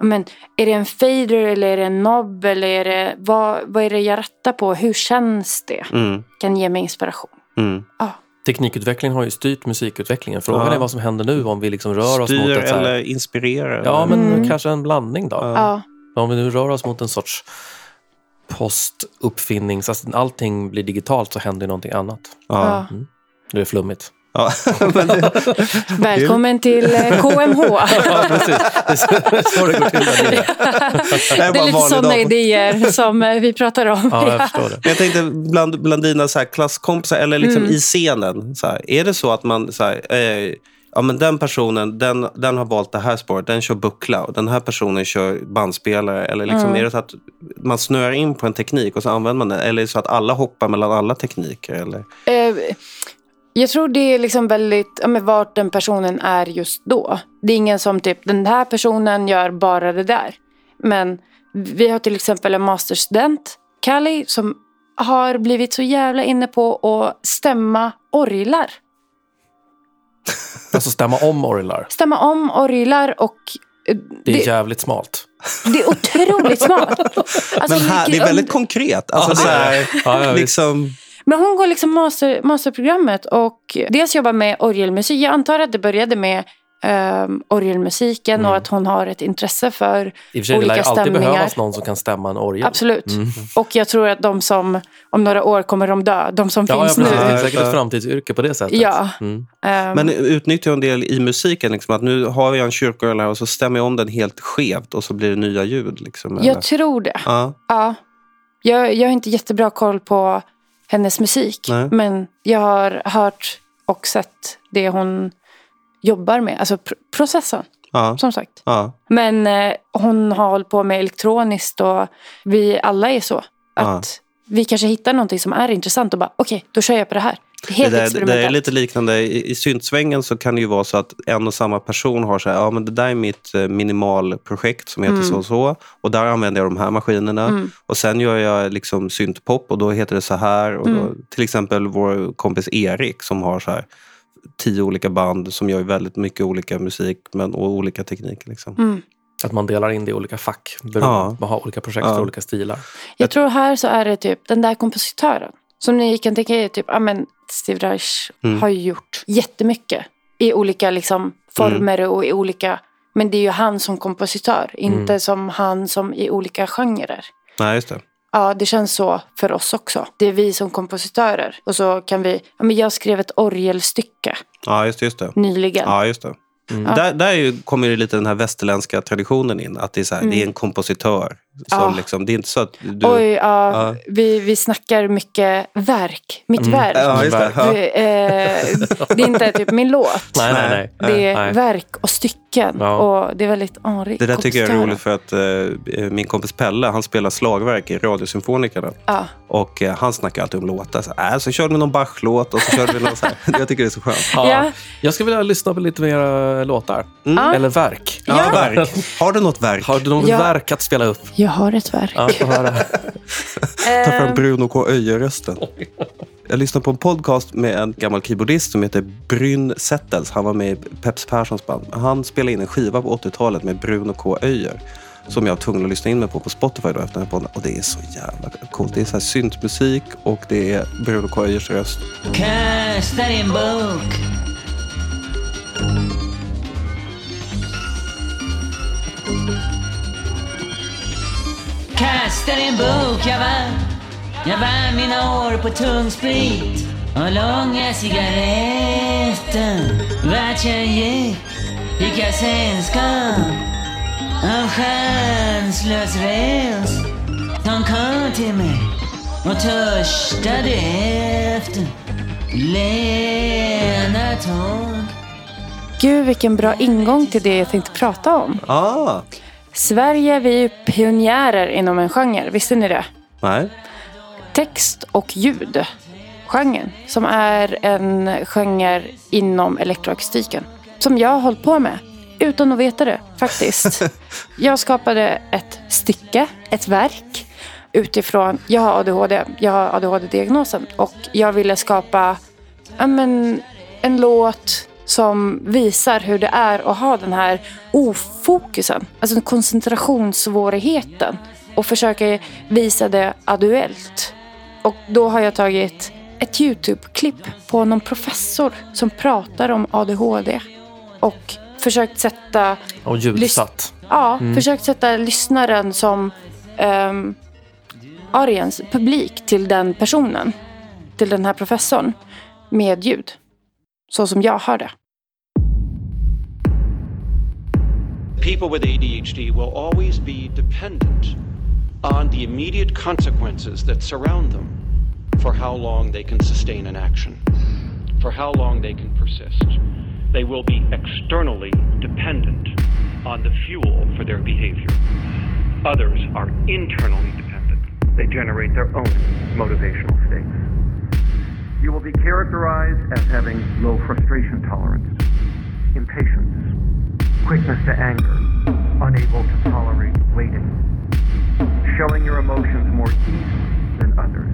men, är det en fader eller är det en knob eller är det, vad, vad är det jag rattar på? Hur känns det? Mm. Kan ge mig inspiration. Mm. Ja. Teknikutvecklingen har ju styrt musikutvecklingen. Frågan Ja. är vad som händer nu om vi liksom rör oss mot Styr så här, eller inspirerar. Ja, eller? men Mm. kanske en blandning då. Ja. Om vi nu rör oss mot en sorts postuppfinnings... Alltså allting blir digitalt så händer ju någonting annat. Ja. Ja. Det är flummigt. Ja. det, Välkommen till eh, KMH. Ja, precis. Det är så- det går till. det är Det är lite sådana idéer som eh, vi pratar om. Ja, jag förstår det. Jag tänkte bland, bland dina så här klasskompisar, eller liksom Mm. i scenen. Så här, är det så att man... Så här, eh, ja, men den personen den, den har valt det här spåret, den kör buckla och den här personen kör bandspelare. Eller liksom, Mm. Är det så att man snöar in på en teknik och så använder man den? Eller är det så att alla hoppar mellan alla tekniker? Eller? Eh, Jag tror det är liksom väldigt, ja, men vart den personen är just då. Det är ingen som typ, den här personen gör bara det där. Men vi har till exempel en masterstudent, Callie, som har blivit så jävla inne på att stämma orglar. Alltså stämma om orglar. Stämma om orglar och eh, Det är det, jävligt smalt. det är otroligt smart. Alltså, Men här, det är väldigt konkret. Alltså, Ja, så här. Ja, liksom, Men hon går liksom master, masterprogrammet och dels jobbar med orgelmusik. Jag antar att det började med um, orgelmusiken och att hon har ett intresse för I och för sig, det lär olika alltid stämningar. behövas någon som kan stämma en orgel. Absolut. Mm. Och jag tror att de som om några år kommer de dö. De som Ja, ja, finns. Det nu. är säkert ett framtidsyrke på det sättet. Ja. Mm. Ehm, Men utnyttjar en del i musiken. Liksom, att nu har jag en kyrkorgel här och så stämmer jag om den helt skevt och så blir det nya ljud. Liksom, eller? jag tror det. ja. Ja. Jag, jag har inte jättebra koll på hennes musik. Nej. Men jag har hört och sett det hon jobbar med. Alltså pr- processen, Ja. som sagt. Ja. Men eh, hon har hållit på med elektroniskt och vi alla är så. Att vi kanske hittar någonting som är intressant och bara okej, då kör jag på det här. Det är Det, helt där, det är lite liknande. I, I syntsvängen så kan det ju vara så att en och samma person har så här, ja men det där är mitt eh, minimalprojekt som heter Mm. så och så. Och där använder jag de här maskinerna. Mm. Och sen gör jag liksom syntpop och då heter det så här. Och då, Mm. Till exempel vår kompis Erik som har så här tio olika band som gör väldigt mycket olika musik men, och olika tekniker. Liksom. Mm. Att man delar in det i olika fack. Beroende, Ja. Man har olika projekt Ja. för olika stilar. Jag tror här så är det typ den där kompositören. Som ni kan tänka er, typ, ja, men Steve Reich Mm. har ju gjort jättemycket. I olika liksom, former och i olika... Men det är ju han som kompositör, inte Mm. som han som i olika genrer. Nej, just det. Ja, det känns så för oss också. Det är vi som kompositörer. Och så kan vi... Ja, men jag skrev ett orgelstycke Ja, just, just det. nyligen. Ja, just det. Mm. Ja. Där, där kommer ju lite den här västerländska traditionen in. Att det är, så här, Mm. det är en kompositör Som Ja. liksom, det är inte så att du... Oj, ja, Ja. Vi, vi snackar mycket verk. Mitt Mm. verk. Ja, just det. Ja. Eh, det är inte typ min låt. Nej, nej, nej. Det är Nej. verk och stycken. Ja. Och det är väldigt anrikt. Det där tycker jag är roligt för att eh, min kompis Pelle, han spelar slagverk i Radiosymfonikerna. Ja. Och eh, han snackar alltid om låtar. Så, äh, så körde vi någon Bach-låt och så körde vi någon så här. Jag tycker det är så skönt. Ja. Ja. Jag skulle vilja lyssna på lite mer låtar. Ja. Eller verk. Ja, verk. Har du något verk? Har du något Ja. verk att spela upp? Jag har ett verk. Ja, få höra. Ta fram Eh, Bruno K. Öje-rösten. Jag lyssnade på en podcast med en gammal keyboardist som heter Bryn Settels. Han var med i Peps Perssons band. Han spelade in en skiva på 80-talet med Bruno K. Öijer. Som jag var tvungen att lyssna in mig på på Spotify då efter den här podden. Och det är så jävla coolt. Det är så här syntmusik och det är Bruno K. Öijers röst. Kasta din bok. Kasta din bok, jag vann. Jag vann mina år på tung sprit och långa cigaretter. Vart jag gick fick jag sällskap av chanslös res som kom till mig och törstade efter lena tåg. Gud, vilken bra ingång till det jag tänkte prata om. Ah, Sverige, vi är ju pionjärer inom en genre. Visste ni det? nej. Text och ljud. Genren. Som är en genre inom elektroakustiken. Som jag har hållit på med. Utan att veta det, faktiskt. jag skapade ett stycke, ett verk. Utifrån, jag har ADHD. Jag har ADHD-diagnosen. Och jag ville skapa ja, men, en låt som visar hur det är att ha den här ofokusen. Alltså koncentrationssvårigheten. Och försöker visa det adduellt. Och då har jag tagit ett YouTube-klipp på någon professor som pratar om ADHD. Och försökt sätta, Och ljudsatt. ja, försökt sätta lyssnaren som um, audience, publik till den personen. Till den här professorn. Med ljud. Så som jag hör det. People with ADHD will always be dependent on the immediate consequences that surround them for how long they can sustain an action, for how long they can persist. They will be externally dependent on the fuel for their behavior. Others are internally dependent. They generate their own motivational states. You will be characterized as having low frustration tolerance, impatience, quickness to anger, unable to tolerate waiting, showing your emotions more easily than others,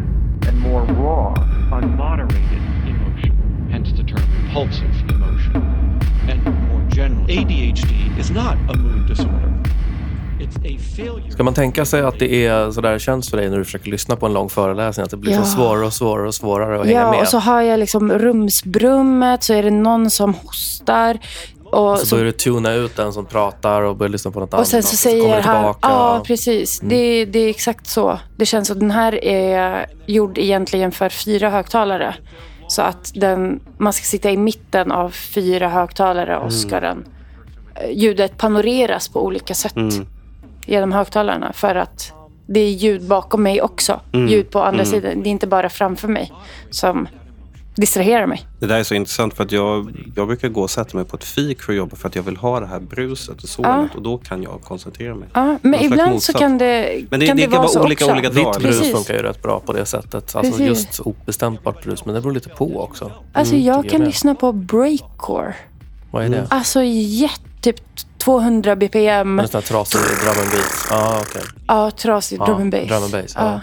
and more raw, unmoderated emotion, hence the term impulsive emotion, and more general. ADHD is not a mood disorder. Ska man tänka sig att det är så där känns för dig när du försöker lyssna på en lång föreläsning? Att det blir Ja. så svårare och svårare och svårare att hänga Ja, med? och så har jag liksom rumsbrummet, så är det någon som hostar. Och, så så, börjar du tuna ut den som pratar och börjar lyssna på något annat. och sen så kommer säger han... tillbaka. Ja, precis. Mm. Det, det är exakt så. Det känns som den här är gjord egentligen för fyra högtalare. Så att den, man ska sitta i mitten av fyra högtalare Mm. och ska den, eh, ljudet panoreras på olika sätt Mm. Genom högtalarna. För att det är ljud bakom mig också. Mm. Ljud på andra sidan. Det är inte bara framför mig som distraherar mig. Det där är så intressant för att jag, jag brukar gå och sätta mig på ett fik för att jobba för att jag vill ha det här bruset och solet och då kan jag koncentrera mig. Ja, men ibland så kan det, Men det- kan det det, kan vara vara så olika- också. olika dagar. brus Precis. funkar ju rätt bra på det sättet. Alltså Precis. just obestämbart brus, men det beror lite på också. Alltså Mm, jag kan med. lyssna på breakcore. Vad är det? Alltså jätte, typ 200 bpm. En sån här trasig drum and beat? Ja, okej. Ja, trasig Ja, drum and bass. drum and bass, ja. Ja.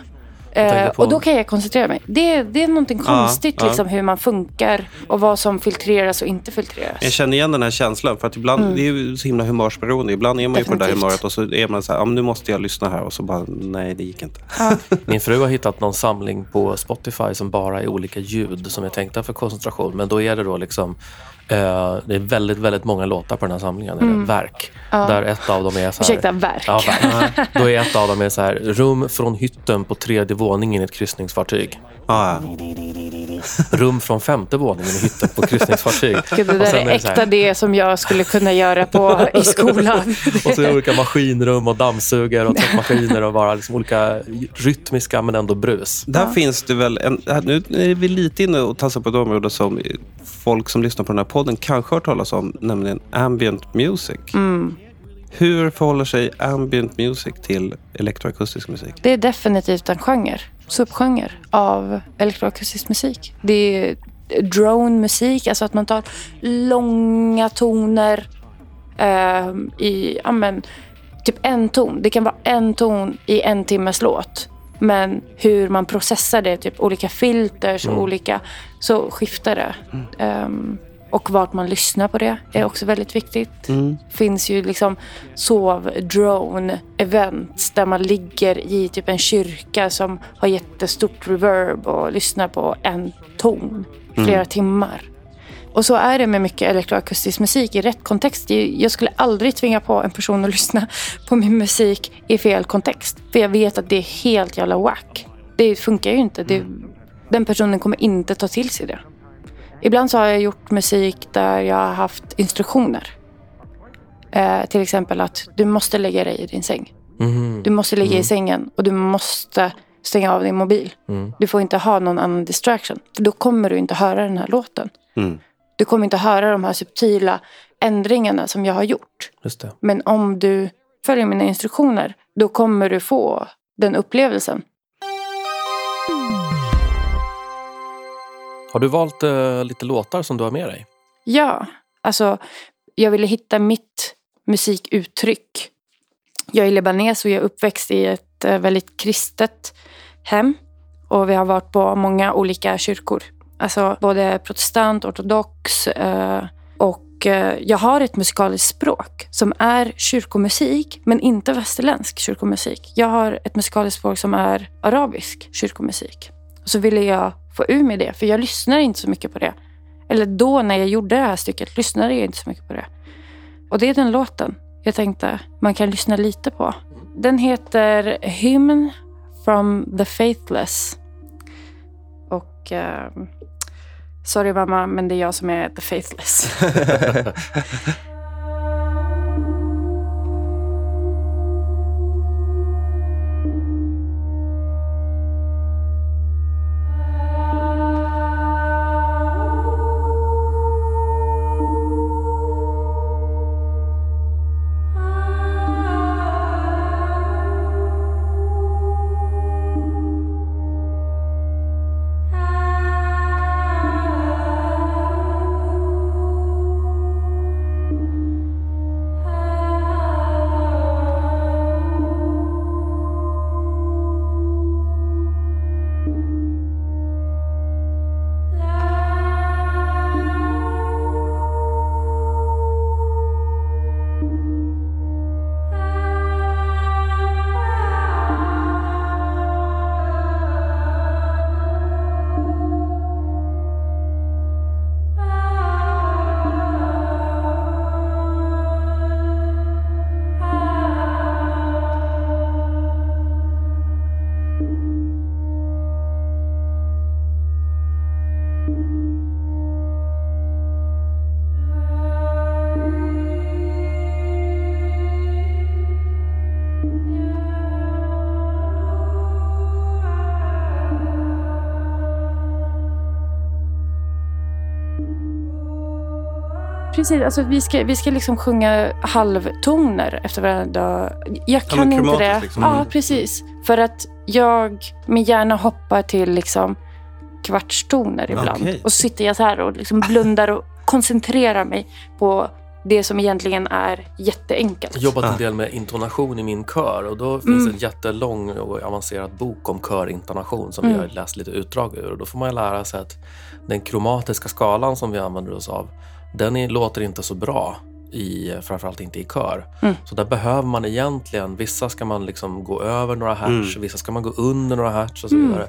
Eh, och då kan jag koncentrera mig. Det, det är någonting Ja, konstigt ja. liksom hur man funkar och vad som filtreras och inte filtreras. Jag känner igen den här känslan för att ibland, det är ju så himla humörsberoende. Ibland är man ju på det där Mm. Definitivt. humöret och så är man så här, ja, men nu måste jag lyssna här och så bara, nej det gick inte. Min fru har hittat någon samling på Spotify som bara är olika ljud som är tänkta för koncentration. Men då är det då liksom det är väldigt, väldigt många låtar på den här samlingen. Eller verk. Där ett av dem är så här... Mm. Ursäkta, verk. Ja, verk. Då är ett av dem är så här, rum från hytten på tredje våningen i ett kryssningsfartyg. Ja, ja. rum från femte våningen i hytten på kryssningsfartyg. Gud, det Och där sen är det här- äkta det som jag skulle kunna göra på, i skolan. Och så är det olika maskinrum och dammsugare och tvättmaskiner och bara liksom olika rytmiska men ändå brus. Där finns det väl, en, nu är vi lite inne och tassar på ett område som folk som lyssnar på den här podden kanske har hört talas om, nämligen ambient music. Mm. Hur förhåller sig ambient music till elektroakustisk musik? Det är definitivt en genre, subgenre av elektroakustisk musik. Det är drone-musik, alltså att man tar långa toner eh, i, ja men, typ en ton. Det kan vara en ton i en timmes låt. Men hur man processar det, typ olika filters och olika, så skiftar det. Ehm, och vart man lyssnar på det är också väldigt viktigt. Det finns ju liksom sov-drone-events där man ligger i typ en kyrka som har jättestort reverb och lyssnar på en ton flera timmar. Och så är det med mycket elektroakustisk musik i rätt kontext. Jag skulle aldrig tvinga på en person att lyssna på min musik i fel kontext. För jag vet att det är helt jävla whack. Det funkar ju inte. Det, den personen kommer inte ta till sig det. Ibland så har jag gjort musik där jag har haft instruktioner. Eh, till exempel att du måste lägga dig i din säng. Mhm. Du måste ligga i sängen och du måste stänga av din mobil. Mm. Du får inte ha någon annan distraction. För då kommer du inte höra den här låten. Mm. Du kommer inte höra de här subtila ändringarna som jag har gjort. Men om du följer mina instruktioner, då kommer du få den upplevelsen. Har du valt eh, lite låtar som du har med dig? Ja, alltså jag ville hitta mitt musikuttryck. Jag är libanes och jag är uppväxt i ett eh, väldigt kristet hem. Och vi har varit på många olika kyrkor. Alltså både protestant, ortodox eh, och eh, jag har ett musikaliskt språk som är kyrkomusik men inte västerländsk kyrkomusik. Jag har ett musikaliskt språk som är arabisk kyrkomusik. Och så ville jag få ur mig det för jag lyssnar inte så mycket på det. Eller då när jag gjorde det här stycket lyssnade jag inte så mycket på det. Och det är den låten jag tänkte man kan lyssna lite på. Den heter Hymn from the Faithless. Och eh, sorry mamma, men det är jag som är the faithless. Precis, alltså vi ska, vi ska liksom sjunga halvtoner efter varandra. Jag kan inte kromatiskt det. liksom. Ja, precis. För att jag, min hjärna hoppar till liksom kvartstoner ibland. Okej. Och så sitter jag så här och liksom blundar och koncentrerar mig på det som egentligen är jätteenkelt. Jag har jobbat Ah. en del med intonation i min kör och då finns Mm. en jättelång och avancerad bok om körintonation som vi Mm. har läst lite utdrag ur. Och då får man lära sig att den kromatiska skalan som vi använder oss av, den är, låter inte så bra i, framförallt inte i kör. Mm. Så där behöver man egentligen, vissa ska man liksom gå över några hertz, Mm. vissa ska man gå under några hertz och så Mm. vidare.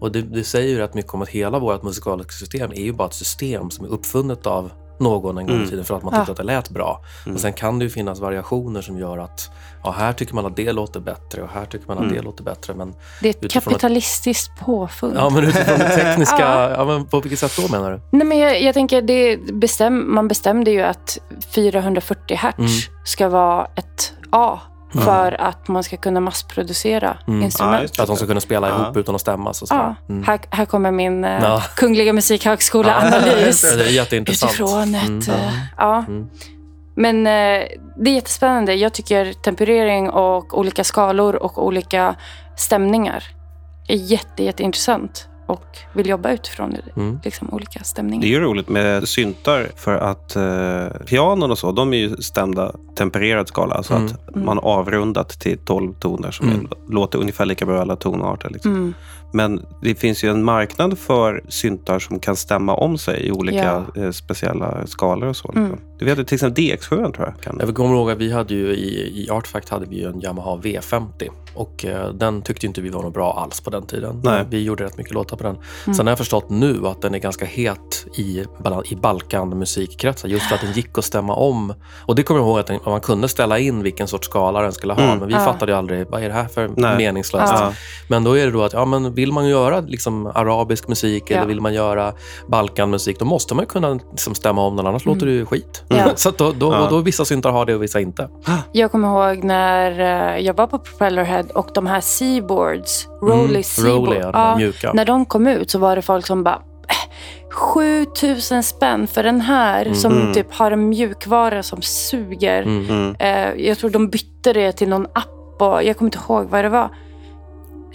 Och det, det säger ju rätt mycket om att hela vårt musikaliska system är ju bara ett system som är uppfunnet av någon en gång i Mm. tiden för att man Ja. tyckte att det lät bra. Men sen kan det ju finnas variationer som gör att ja, här tycker man att det låter bättre och här tycker man att Mm. det låter bättre. Men, Det är ett kapitalistiskt påfund. ja, men utifrån det tekniska, Ja. ja. men på vilket sätt då menar du? Nej, men jag, jag tänker, det bestäm, man bestämde ju att 440 hertz Mm. ska vara ett A för att man ska kunna massproducera Ja, instrument. just Att de ska kunna spela Ja. ihop utan att stämmas och så. Ja, Mm. här, här kommer min eh, Ja. Kungliga Musikhögskola-analys. det är jätteintressant. Utifrån ett... Mm. eh, ja. Mm. Men eh, det är jättespännande. Jag tycker temperering och olika skalor och olika stämningar är jätte, jätteintressant. Och vill jobba utifrån Mm. liksom, olika Det är stämningar. ju roligt med syntar för att eh, pianon och så, de är ju stämda tempererad skala. Alltså Mm. att man har avrundat till 12 toner som Mm. är, låter ungefär lika bra i alla tonarter. Liksom. Mm. Men det finns ju en marknad för syntar som kan stämma om sig i olika eh, speciella skalor och så. Liksom. Mm. Du vet till exempel DX7 tror jag. Kan. Jag kommer ihåg att vi hade ju i, i Artfact hade vi ju en Yamaha V50 och eh, den tyckte inte vi var något bra alls på den tiden. Nej. Vi gjorde rätt mycket låtar på den. Sen har jag förstått nu att den är ganska het i, i Balkan-musikkretsar just för att den gick att stämma om. Och det kommer jag ihåg att den, man kunde ställa in vilken sorts skala den skulle ha, Mm. men vi Ja. fattade ju aldrig vad är det här för Nej. meningslöst. Ja. Men då är det då att ja, men vill man göra liksom arabisk musik eller Ja. vill man göra Balkanmusik, då måste man kunna liksom stämma om den, annars låter det ju skit. Ja. Så då, då, Ja. och då vissa syntar har det och vissa inte. Jag kommer ihåg när eh, jag var på Propellerhead och de här Seaboards, Rolly Mm, Seaboard, Rolly, ja, mjuka. när de kom ut så var det folk som bara "Eh, 7000 spänn för den här som Mm. typ har en mjukvara som suger. Mm. Mm. Eh, jag tror de bytte det till någon app och jag kommer inte ihåg vad det var.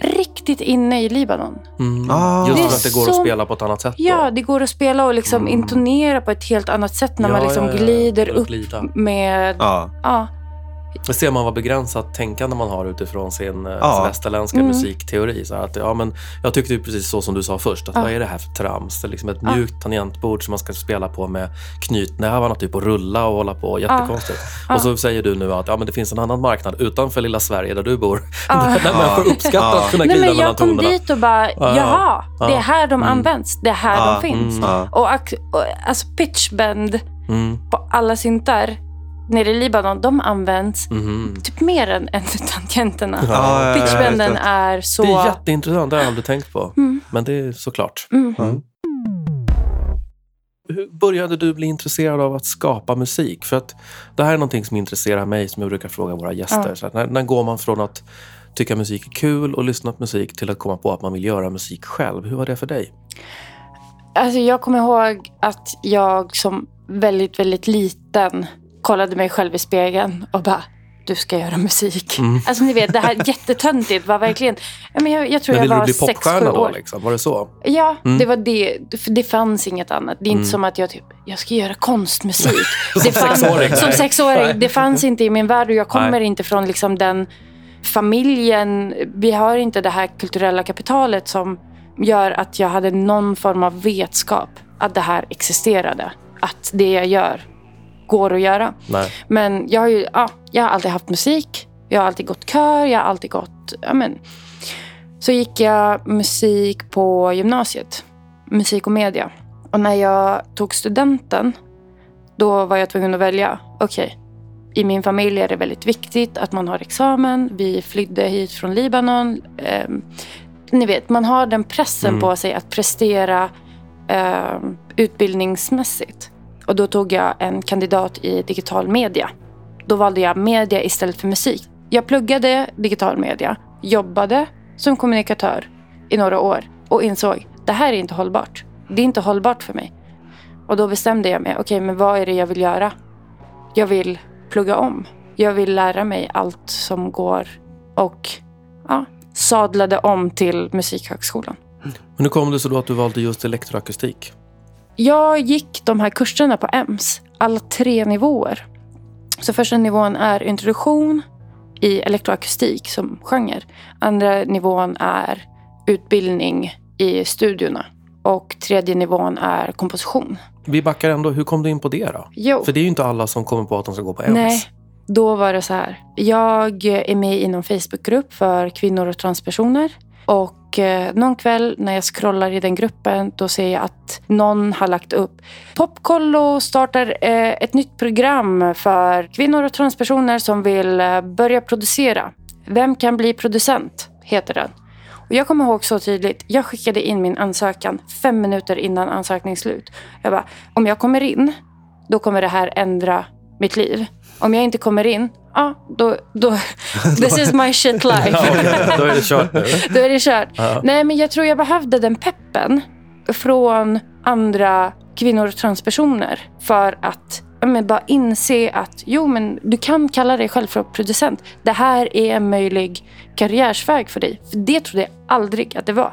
Riktigt inne i Libanon. Mm. Ah. Just för att det går att så- spela på ett annat sätt. Ja, då. det går att spela och liksom Mm. intonera på ett helt annat sätt när Ja, man liksom ja, ja. glider upp med... Ja. Ja. Det ser man vad begränsat tänkande man har utifrån sin Ja. ja. västerländska Mm. musikteori. Så att, ja, men jag tyckte ju precis så som du sa först. Att, Ja. Vad är det här för trams? Det är liksom ett Ja. mjukt tangentbord som man ska spela på med knytnävarna typ och rulla och hålla på. Jättekonstigt. Ja. Och så säger du nu att ja, men det finns en annan marknad utanför lilla Sverige där du bor. Ja. där människor uppskattar Ja. att kunna Nej, glida men mellan jag kom tonerna. dit och bara, Ja. jaha, Ja. det är här de Mm. används. Det är här Ja. de finns. Mm. Ja. Och, och alltså pitchbend Mm. på alla syntar nere i Libanon, de används Mhm. typ mer än, än tangenterna. Ja, ja, ja, är så... Det är jätteintressant, det har jag aldrig tänkt på. Mm. Men det är såklart. Mm. Hur började du bli intresserad av att skapa musik? För att det här är någonting som intresserar mig, som jag brukar fråga våra gäster. Ja. Så när, när går man från att tycka musik är kul och lyssna på musik till att komma på att man vill göra musik själv? Hur var det för dig? Alltså jag kommer ihåg att jag som väldigt, väldigt liten kollade mig själv i spegeln och bara, du ska göra musik. Mm. Alltså ni vet, det här jättetöntigt var verkligen... Men jag, jag tror Men jag ville du var bli sex, sju popstjärna då? år. Liksom? Var det så? Ja, Mm. det var det. Det fanns inget annat. Det är inte Mm. som att jag typ, jag ska göra konstmusik. Som det fanns, sexåring, Som sexåring. Det fanns inte i min värld och jag kommer Nej. inte från liksom den familjen. Vi har inte det här kulturella kapitalet som gör att jag hade någon form av vetskap att det här existerade. Att det jag gör går att göra. Nej. Men jag har ju ja, jag har alltid haft musik. Jag har alltid gått kör. Jag har alltid gått... Ja, men. Så gick jag musik på gymnasiet. Musik och media. Och när jag tog studenten, då var jag tvungen att välja. Okej, i min familj är det väldigt viktigt att man har examen. Vi flydde hit från Libanon. Ehm, ni vet, man har den pressen Mm. på sig att prestera ehm, utbildningsmässigt. Och då tog jag en kandidat i digital media. Då valde jag media istället för musik. Jag pluggade digital media, jobbade som kommunikatör i några år och insåg det här är inte hållbart. Det är inte hållbart för mig. Och då bestämde jag mig, okej men vad är det jag vill göra? Jag vill plugga om. Jag vill lära mig allt som går och ja, sadlade om till Musikhögskolan. Men hur kom det sig då att du valde just elektroakustik? Jag gick de här kurserna på EMS, alla tre nivåer. Så första nivån är introduktion i elektroakustik som genre. Andra nivån är utbildning i studiorna. Och tredje nivån är komposition. Vi backar ändå. Hur kom du in på det då? Jo, För det är ju inte alla som kommer på att de ska gå på EMS. nej. Då var det så här. Jag är med i någon Facebookgrupp för kvinnor och transpersoner. Och eh, någon kväll när jag scrollar i den gruppen då ser jag att någon har lagt upp Popkollo startar eh, ett nytt program för kvinnor och transpersoner som vill eh, börja producera. Vem kan bli producent? Heter den. Och jag kommer ihåg så tydligt. Jag skickade in min ansökan fem minuter innan ansökningsslut. Jag bara, om jag kommer in, då kommer det här ändra mitt liv. Om jag inte kommer in, ja, då, då this is my shit life. Ja. Då är det kört nu. Då är det kört. Nej, men jag tror jag behövde den peppen från andra kvinnor och transpersoner för att ja, men bara inse att jo, men du kan kalla dig själv för producent. Det här är en möjlig karriärsväg för dig. För det trodde jag aldrig att det var.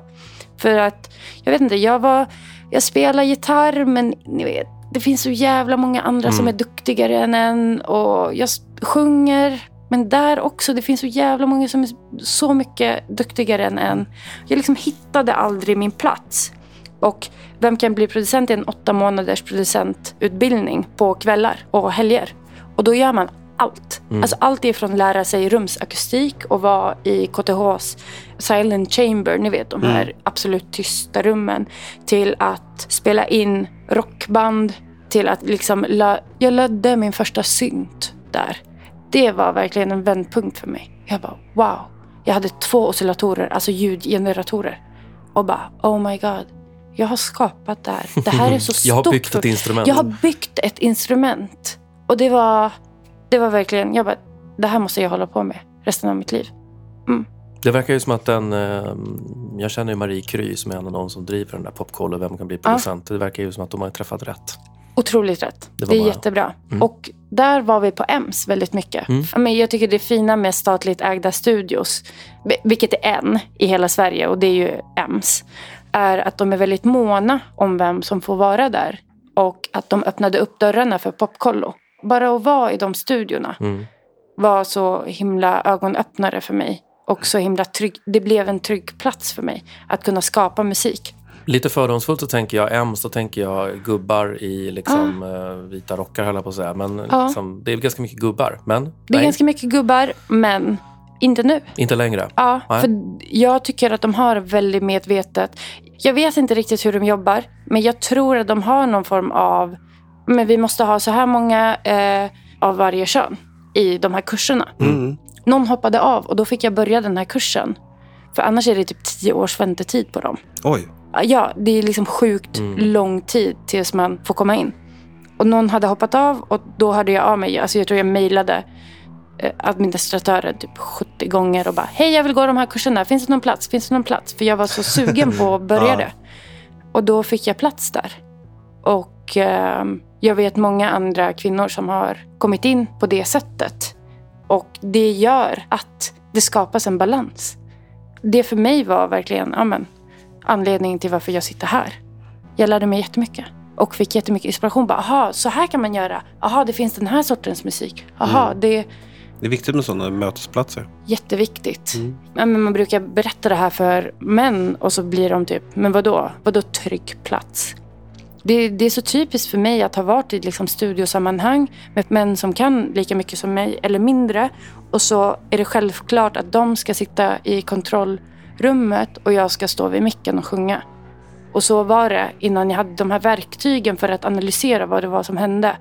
För att, jag vet inte, jag var, jag spelar gitarr men ni vet, det finns så jävla många andra som är duktigare än en och jag sjunger. Men där också, det finns så jävla många som är så mycket duktigare än en. Jag liksom hittade aldrig min plats. Och Vem kan bli producent är en åtta månaders producentutbildning på kvällar och helger. Och då gör man allt. Alltså allt ifrån lära sig rumsakustik och vara i KTHs silent chamber, ni vet de här absolut tysta rummen, till att spela in rockband, till att liksom, lö- jag lödde min första synt där. Det var verkligen en vändpunkt för mig. Jag bara wow. Jag hade två oscillatorer, alltså ljudgeneratorer. Och bara oh my god. Jag har skapat det här. Det här är så stort. Jag har byggt ett instrument. Jag har byggt ett instrument. Och det var, det var verkligen, jag bara, det här måste jag hålla på med resten av mitt liv. Det verkar ju som att den... Eh, jag känner ju Marie Kry som är en av de som driver den där Popkoll och Vem kan bli producent. Det verkar ju som att de har träffat rätt. Otroligt rätt. Det Det, är bara- jättebra. Mm. Och där var vi på EMS väldigt mycket. Ja, Men jag tycker det fina med statligt ägda studios, vi- vilket är en i hela Sverige och det är ju EMS, är att de är väldigt måna om vem som får vara där. Och att de öppnade upp dörrarna för Popkollo. Bara att vara i de studiorna Mm. var så himla ögonöppnare för mig. Och så himla trygg. Det blev en trygg plats för mig att kunna skapa musik. Lite fördomsfullt så tänker jag Ems, då tänker jag gubbar i liksom, eh, vita rockar höll jag på att säga. Men Ja. liksom, det är ganska mycket gubbar. Men Det är nej, ganska mycket gubbar, men inte nu. inte längre. Ja, Nej. för jag tycker att de har väldigt medvetet. Jag vet inte riktigt hur de jobbar, men jag tror att de har någon form av... Men vi måste ha så här många eh, av varje kön i de här kurserna. Mm. Någon hoppade av och då fick jag börja den här kursen. För annars är det typ tio års väntetid på dem. Oj. Ja, det är liksom sjukt lång tid tills man får komma in. Och någon hade hoppat av och då hörde jag av mig. Alltså jag tror jag mejlade eh, administratören typ 70 gånger och bara Hej, jag vill gå de här kurserna. Finns det någon plats? Finns det någon plats? För jag var så sugen på att börja Ja. det. Och då fick jag plats där. Och eh, jag vet många andra kvinnor som har kommit in på det sättet. Och det gör att det skapas en balans. Det för mig var verkligen ja, men, anledningen till varför jag sitter här. Jag lärde mig jättemycket. Och fick jättemycket inspiration. Bara, Aha, så här kan man göra. Aha, det finns den här sortens musik. Aha, det är Det är viktigt med sådana mötesplatser. jätteviktigt. Ja, men man brukar berätta det här för män och så blir de typ, men vadå? Vadå trygg plats? Det, det är så typiskt för mig att ha varit i liksom studiosammanhang med män som kan lika mycket som mig eller mindre. Och så är det självklart att de ska sitta i kontrollrummet och jag ska stå vid micken och sjunga. Och så var det innan jag hade de här verktygen för att analysera vad det var som hände.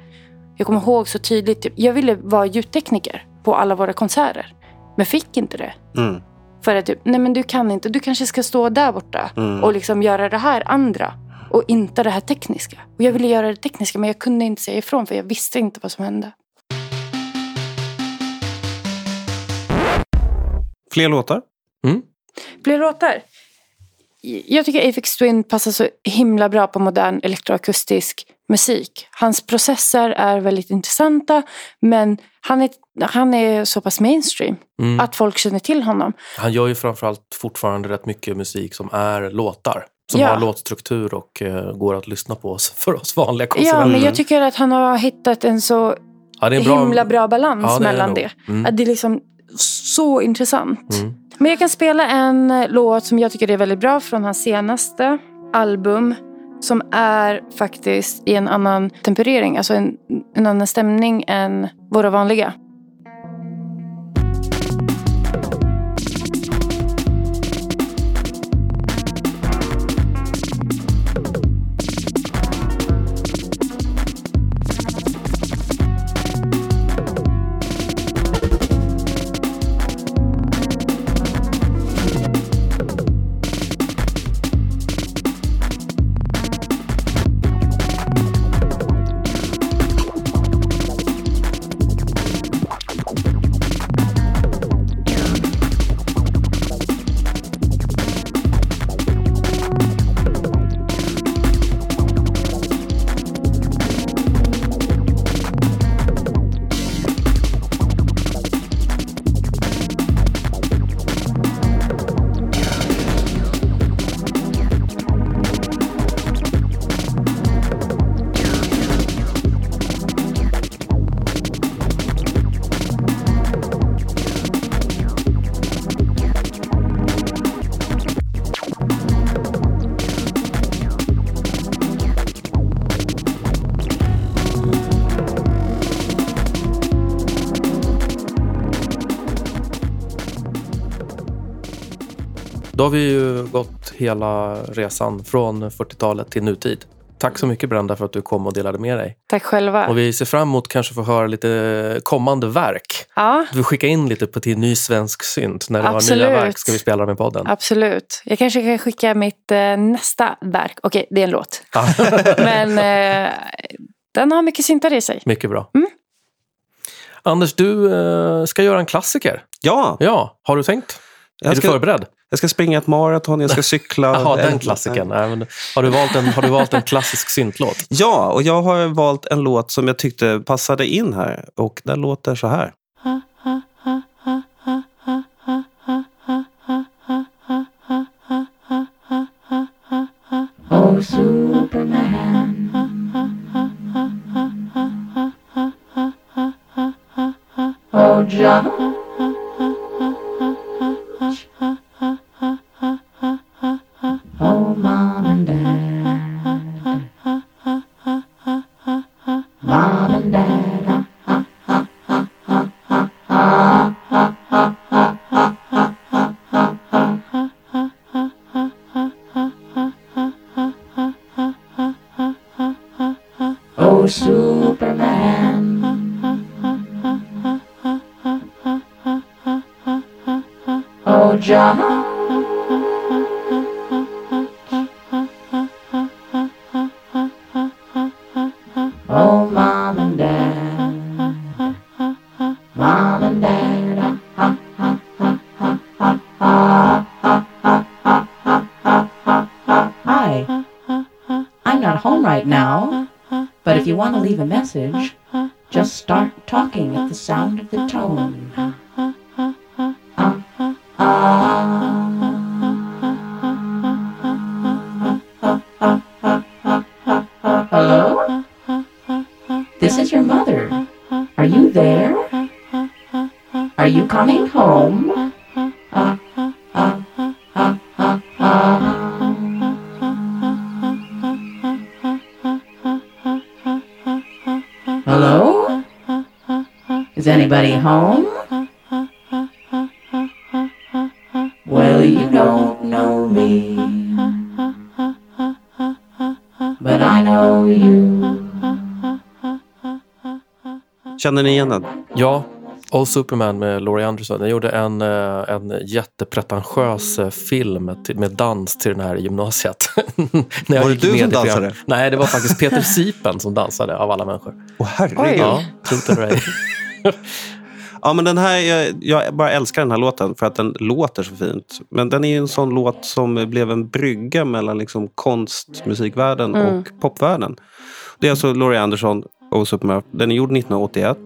Jag kommer ihåg så tydligt, typ, jag ville vara ljudtekniker på alla våra konserter. Men fick inte det. Mm. För att typ, nej men du kan inte, du kanske ska stå där borta Mm. och liksom göra det här andra. Och inte det här tekniska. Och jag ville göra det tekniska men jag kunde inte säga ifrån för jag visste inte vad som hände. Fler låtar? Fler låtar? Jag tycker Aphex Twin passar så himla bra på modern elektroakustisk musik. Hans processer är väldigt intressanta men han är, han är så pass mainstream Mm. att folk känner till honom. Han gör ju framförallt fortfarande rätt mycket musik som är låtar. Som Ja. har låtstruktur och eh, går att lyssna på oss- för oss vanliga Ja, konsumenter. men jag tycker att han har hittat en så Ja, en himla bra balans Ja, det mellan det. Mm. Att det är liksom så intressant. Mm. Men jag kan spela en eh, låt som jag tycker är väldigt bra från hans senaste album. Som är faktiskt i en annan temperering, alltså en, en annan stämning än våra vanliga. Då har vi ju gått hela resan från 40-talet till nutid. Tack så mycket Brenda för att du kom och delade med dig. Tack själva. Och vi ser fram emot kanske få höra lite kommande verk. Ja, Du får skicka in lite på till ny svensk synt. När det har nya verk ska vi spela dem i podden. absolut. Jag kanske kan skicka mitt eh, nästa verk. Okej, det är en låt. Ja. Men eh, den har mycket syntar i sig. Mycket bra. Mm. Anders, du eh, ska göra en klassiker. Ja, Ja, har du tänkt? Är jag du ska, förberedd? jag ska springa ett maraton, jag ska cykla. Jaha, den klassikern. Nej, har, du valt en, har du valt en klassisk syntlåt? Ja, och jag har valt en låt som jag tyckte passade in här. Och den låter så här. Want to leave a message, just start talking Känner ni igen den? Ja, Old Superman med Laurie Anderson. Jag gjorde en, eh, en jättepretentiös eh, film med dans till den här gymnasiet. När Var det du som program. dansade? Nej, det var faktiskt Peter Sipen som dansade av alla människor. Åh herregud. Oj. Ja, tro det eller ej. Ja, men den här, jag, jag bara älskar den här låten för att den låter så fint. Men den är ju en sån låt som blev en brygga mellan liksom konstmusikvärlden och popvärlden. Det är alltså Laurie Anderson Superman. Den är gjord 1981.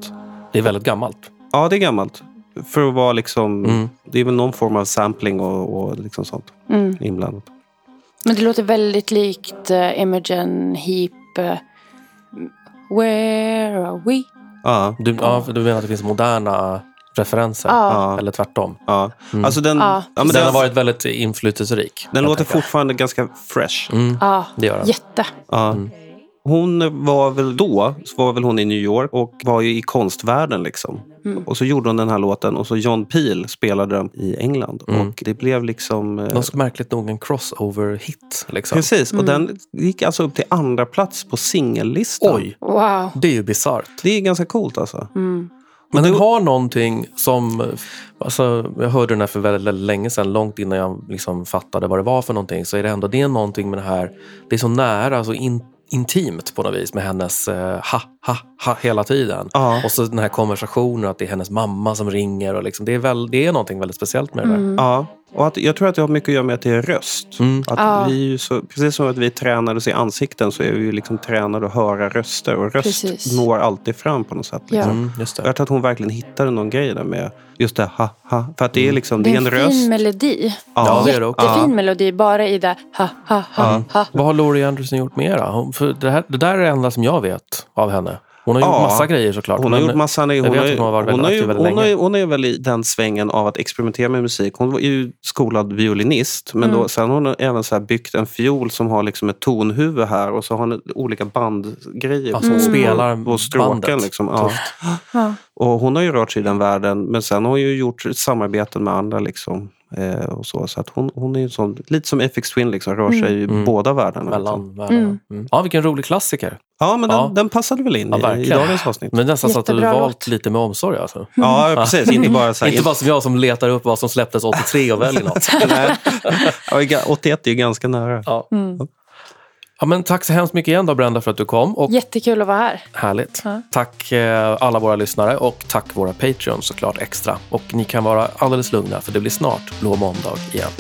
Det är väldigt gammalt. Ja, det är gammalt. För att vara liksom... Mm. Det är väl någon form av sampling och, och liksom sånt Mm. inblandat. Men det låter väldigt likt uh, Imogen Heap. eh, Where are we? Ja, Du, ja, du menar att det finns moderna referenser? Ja. Eller tvärtom? ja. Alltså den, Ja. ja, men den har den, varit väldigt inflytelserik. den låter tänker. fortfarande ganska fresh. Mm, Ja, det gör den. jätte. Ja. Hon var väl då, så var väl hon i New York och var ju i konstvärlden liksom. Och så gjorde hon den här låten och så John Peel spelade den i England. Mm. Och det blev liksom... eh, Ganska märkligt nog en crossover-hit. Liksom. Precis, och den gick alltså upp till andra plats på singellistan. Oj, Wow. det är ju bisarrt. Det är ganska coolt alltså. Mm. Men den har någonting som... Alltså, jag hörde den här för väldigt, väldigt länge sedan, långt innan jag liksom fattade vad det var för någonting. Så är det ändå det är någonting med det här... Det är så nära, så in, intimt på något vis med hennes eh, ha, ha, ha hela tiden. Ja. Och så den här konversationen, att det är hennes mamma som ringer. Och liksom, det, är väl, det är någonting väldigt speciellt med det där. Ja, och att, jag tror att det har mycket att göra med att det är röst. Mm. Att Ja. vi är ju så, precis som att vi tränade oss i ansikten så är vi ju liksom tränade att höra röster. Och röst Precis. når alltid fram på något sätt. Liksom. Mm, just det. Jag tror att hon verkligen hittade någon grej där med just det ha, ha. För att det är liksom, det Det är är en en röst. fin melodi. Ja, det är det också. Jättefin melodi, bara i det ha, ha, ha, ha. Vad har Laurie Anderson gjort? Hon, för det, här, det där är det enda som jag vet av henne. Hon har gjort Ja. massa grejer såklart. Hon har gjort massa... Hon, hon, har, hon har hon, väldigt hon, hon är väl i den svängen av att experimentera med musik. Hon var ju skolad violinist. Men Mm. då, sen har hon även så här byggt en fiol som har liksom ett tonhuvud här. Och så har hon olika bandgrejer Ja, som spelar på stråken. Liksom. Ja. Ja. Och hon har ju rört sig i den världen, men sen har hon ju gjort samarbeten med andra. Liksom, eh, och så så att hon, hon är ju sån, lite som FX Twin, liksom, rör sig i Mm. båda världarna. Liksom. Mellan världarna. Mm. Ja, vilken rolig klassiker. Ja, men Ja. Den, den passade väl in Ja, i, i dagens avsnitt. Men nästan så att du valt lite med omsorg. Alltså. Ja, precis. Inte bara så här, Inte bara som jag som letar upp vad som släpptes 83 och väljer något. Nej. Ja, ga- 81 är ju ganska nära. Ja. Ja, men tack så hemskt mycket igen då, Brenda, för att du kom. Och Jättekul att vara här. Härligt. Ja. Tack eh, alla våra lyssnare och tack våra Patreons såklart extra. Och ni kan vara alldeles lugna för det blir snart Blå måndag igen.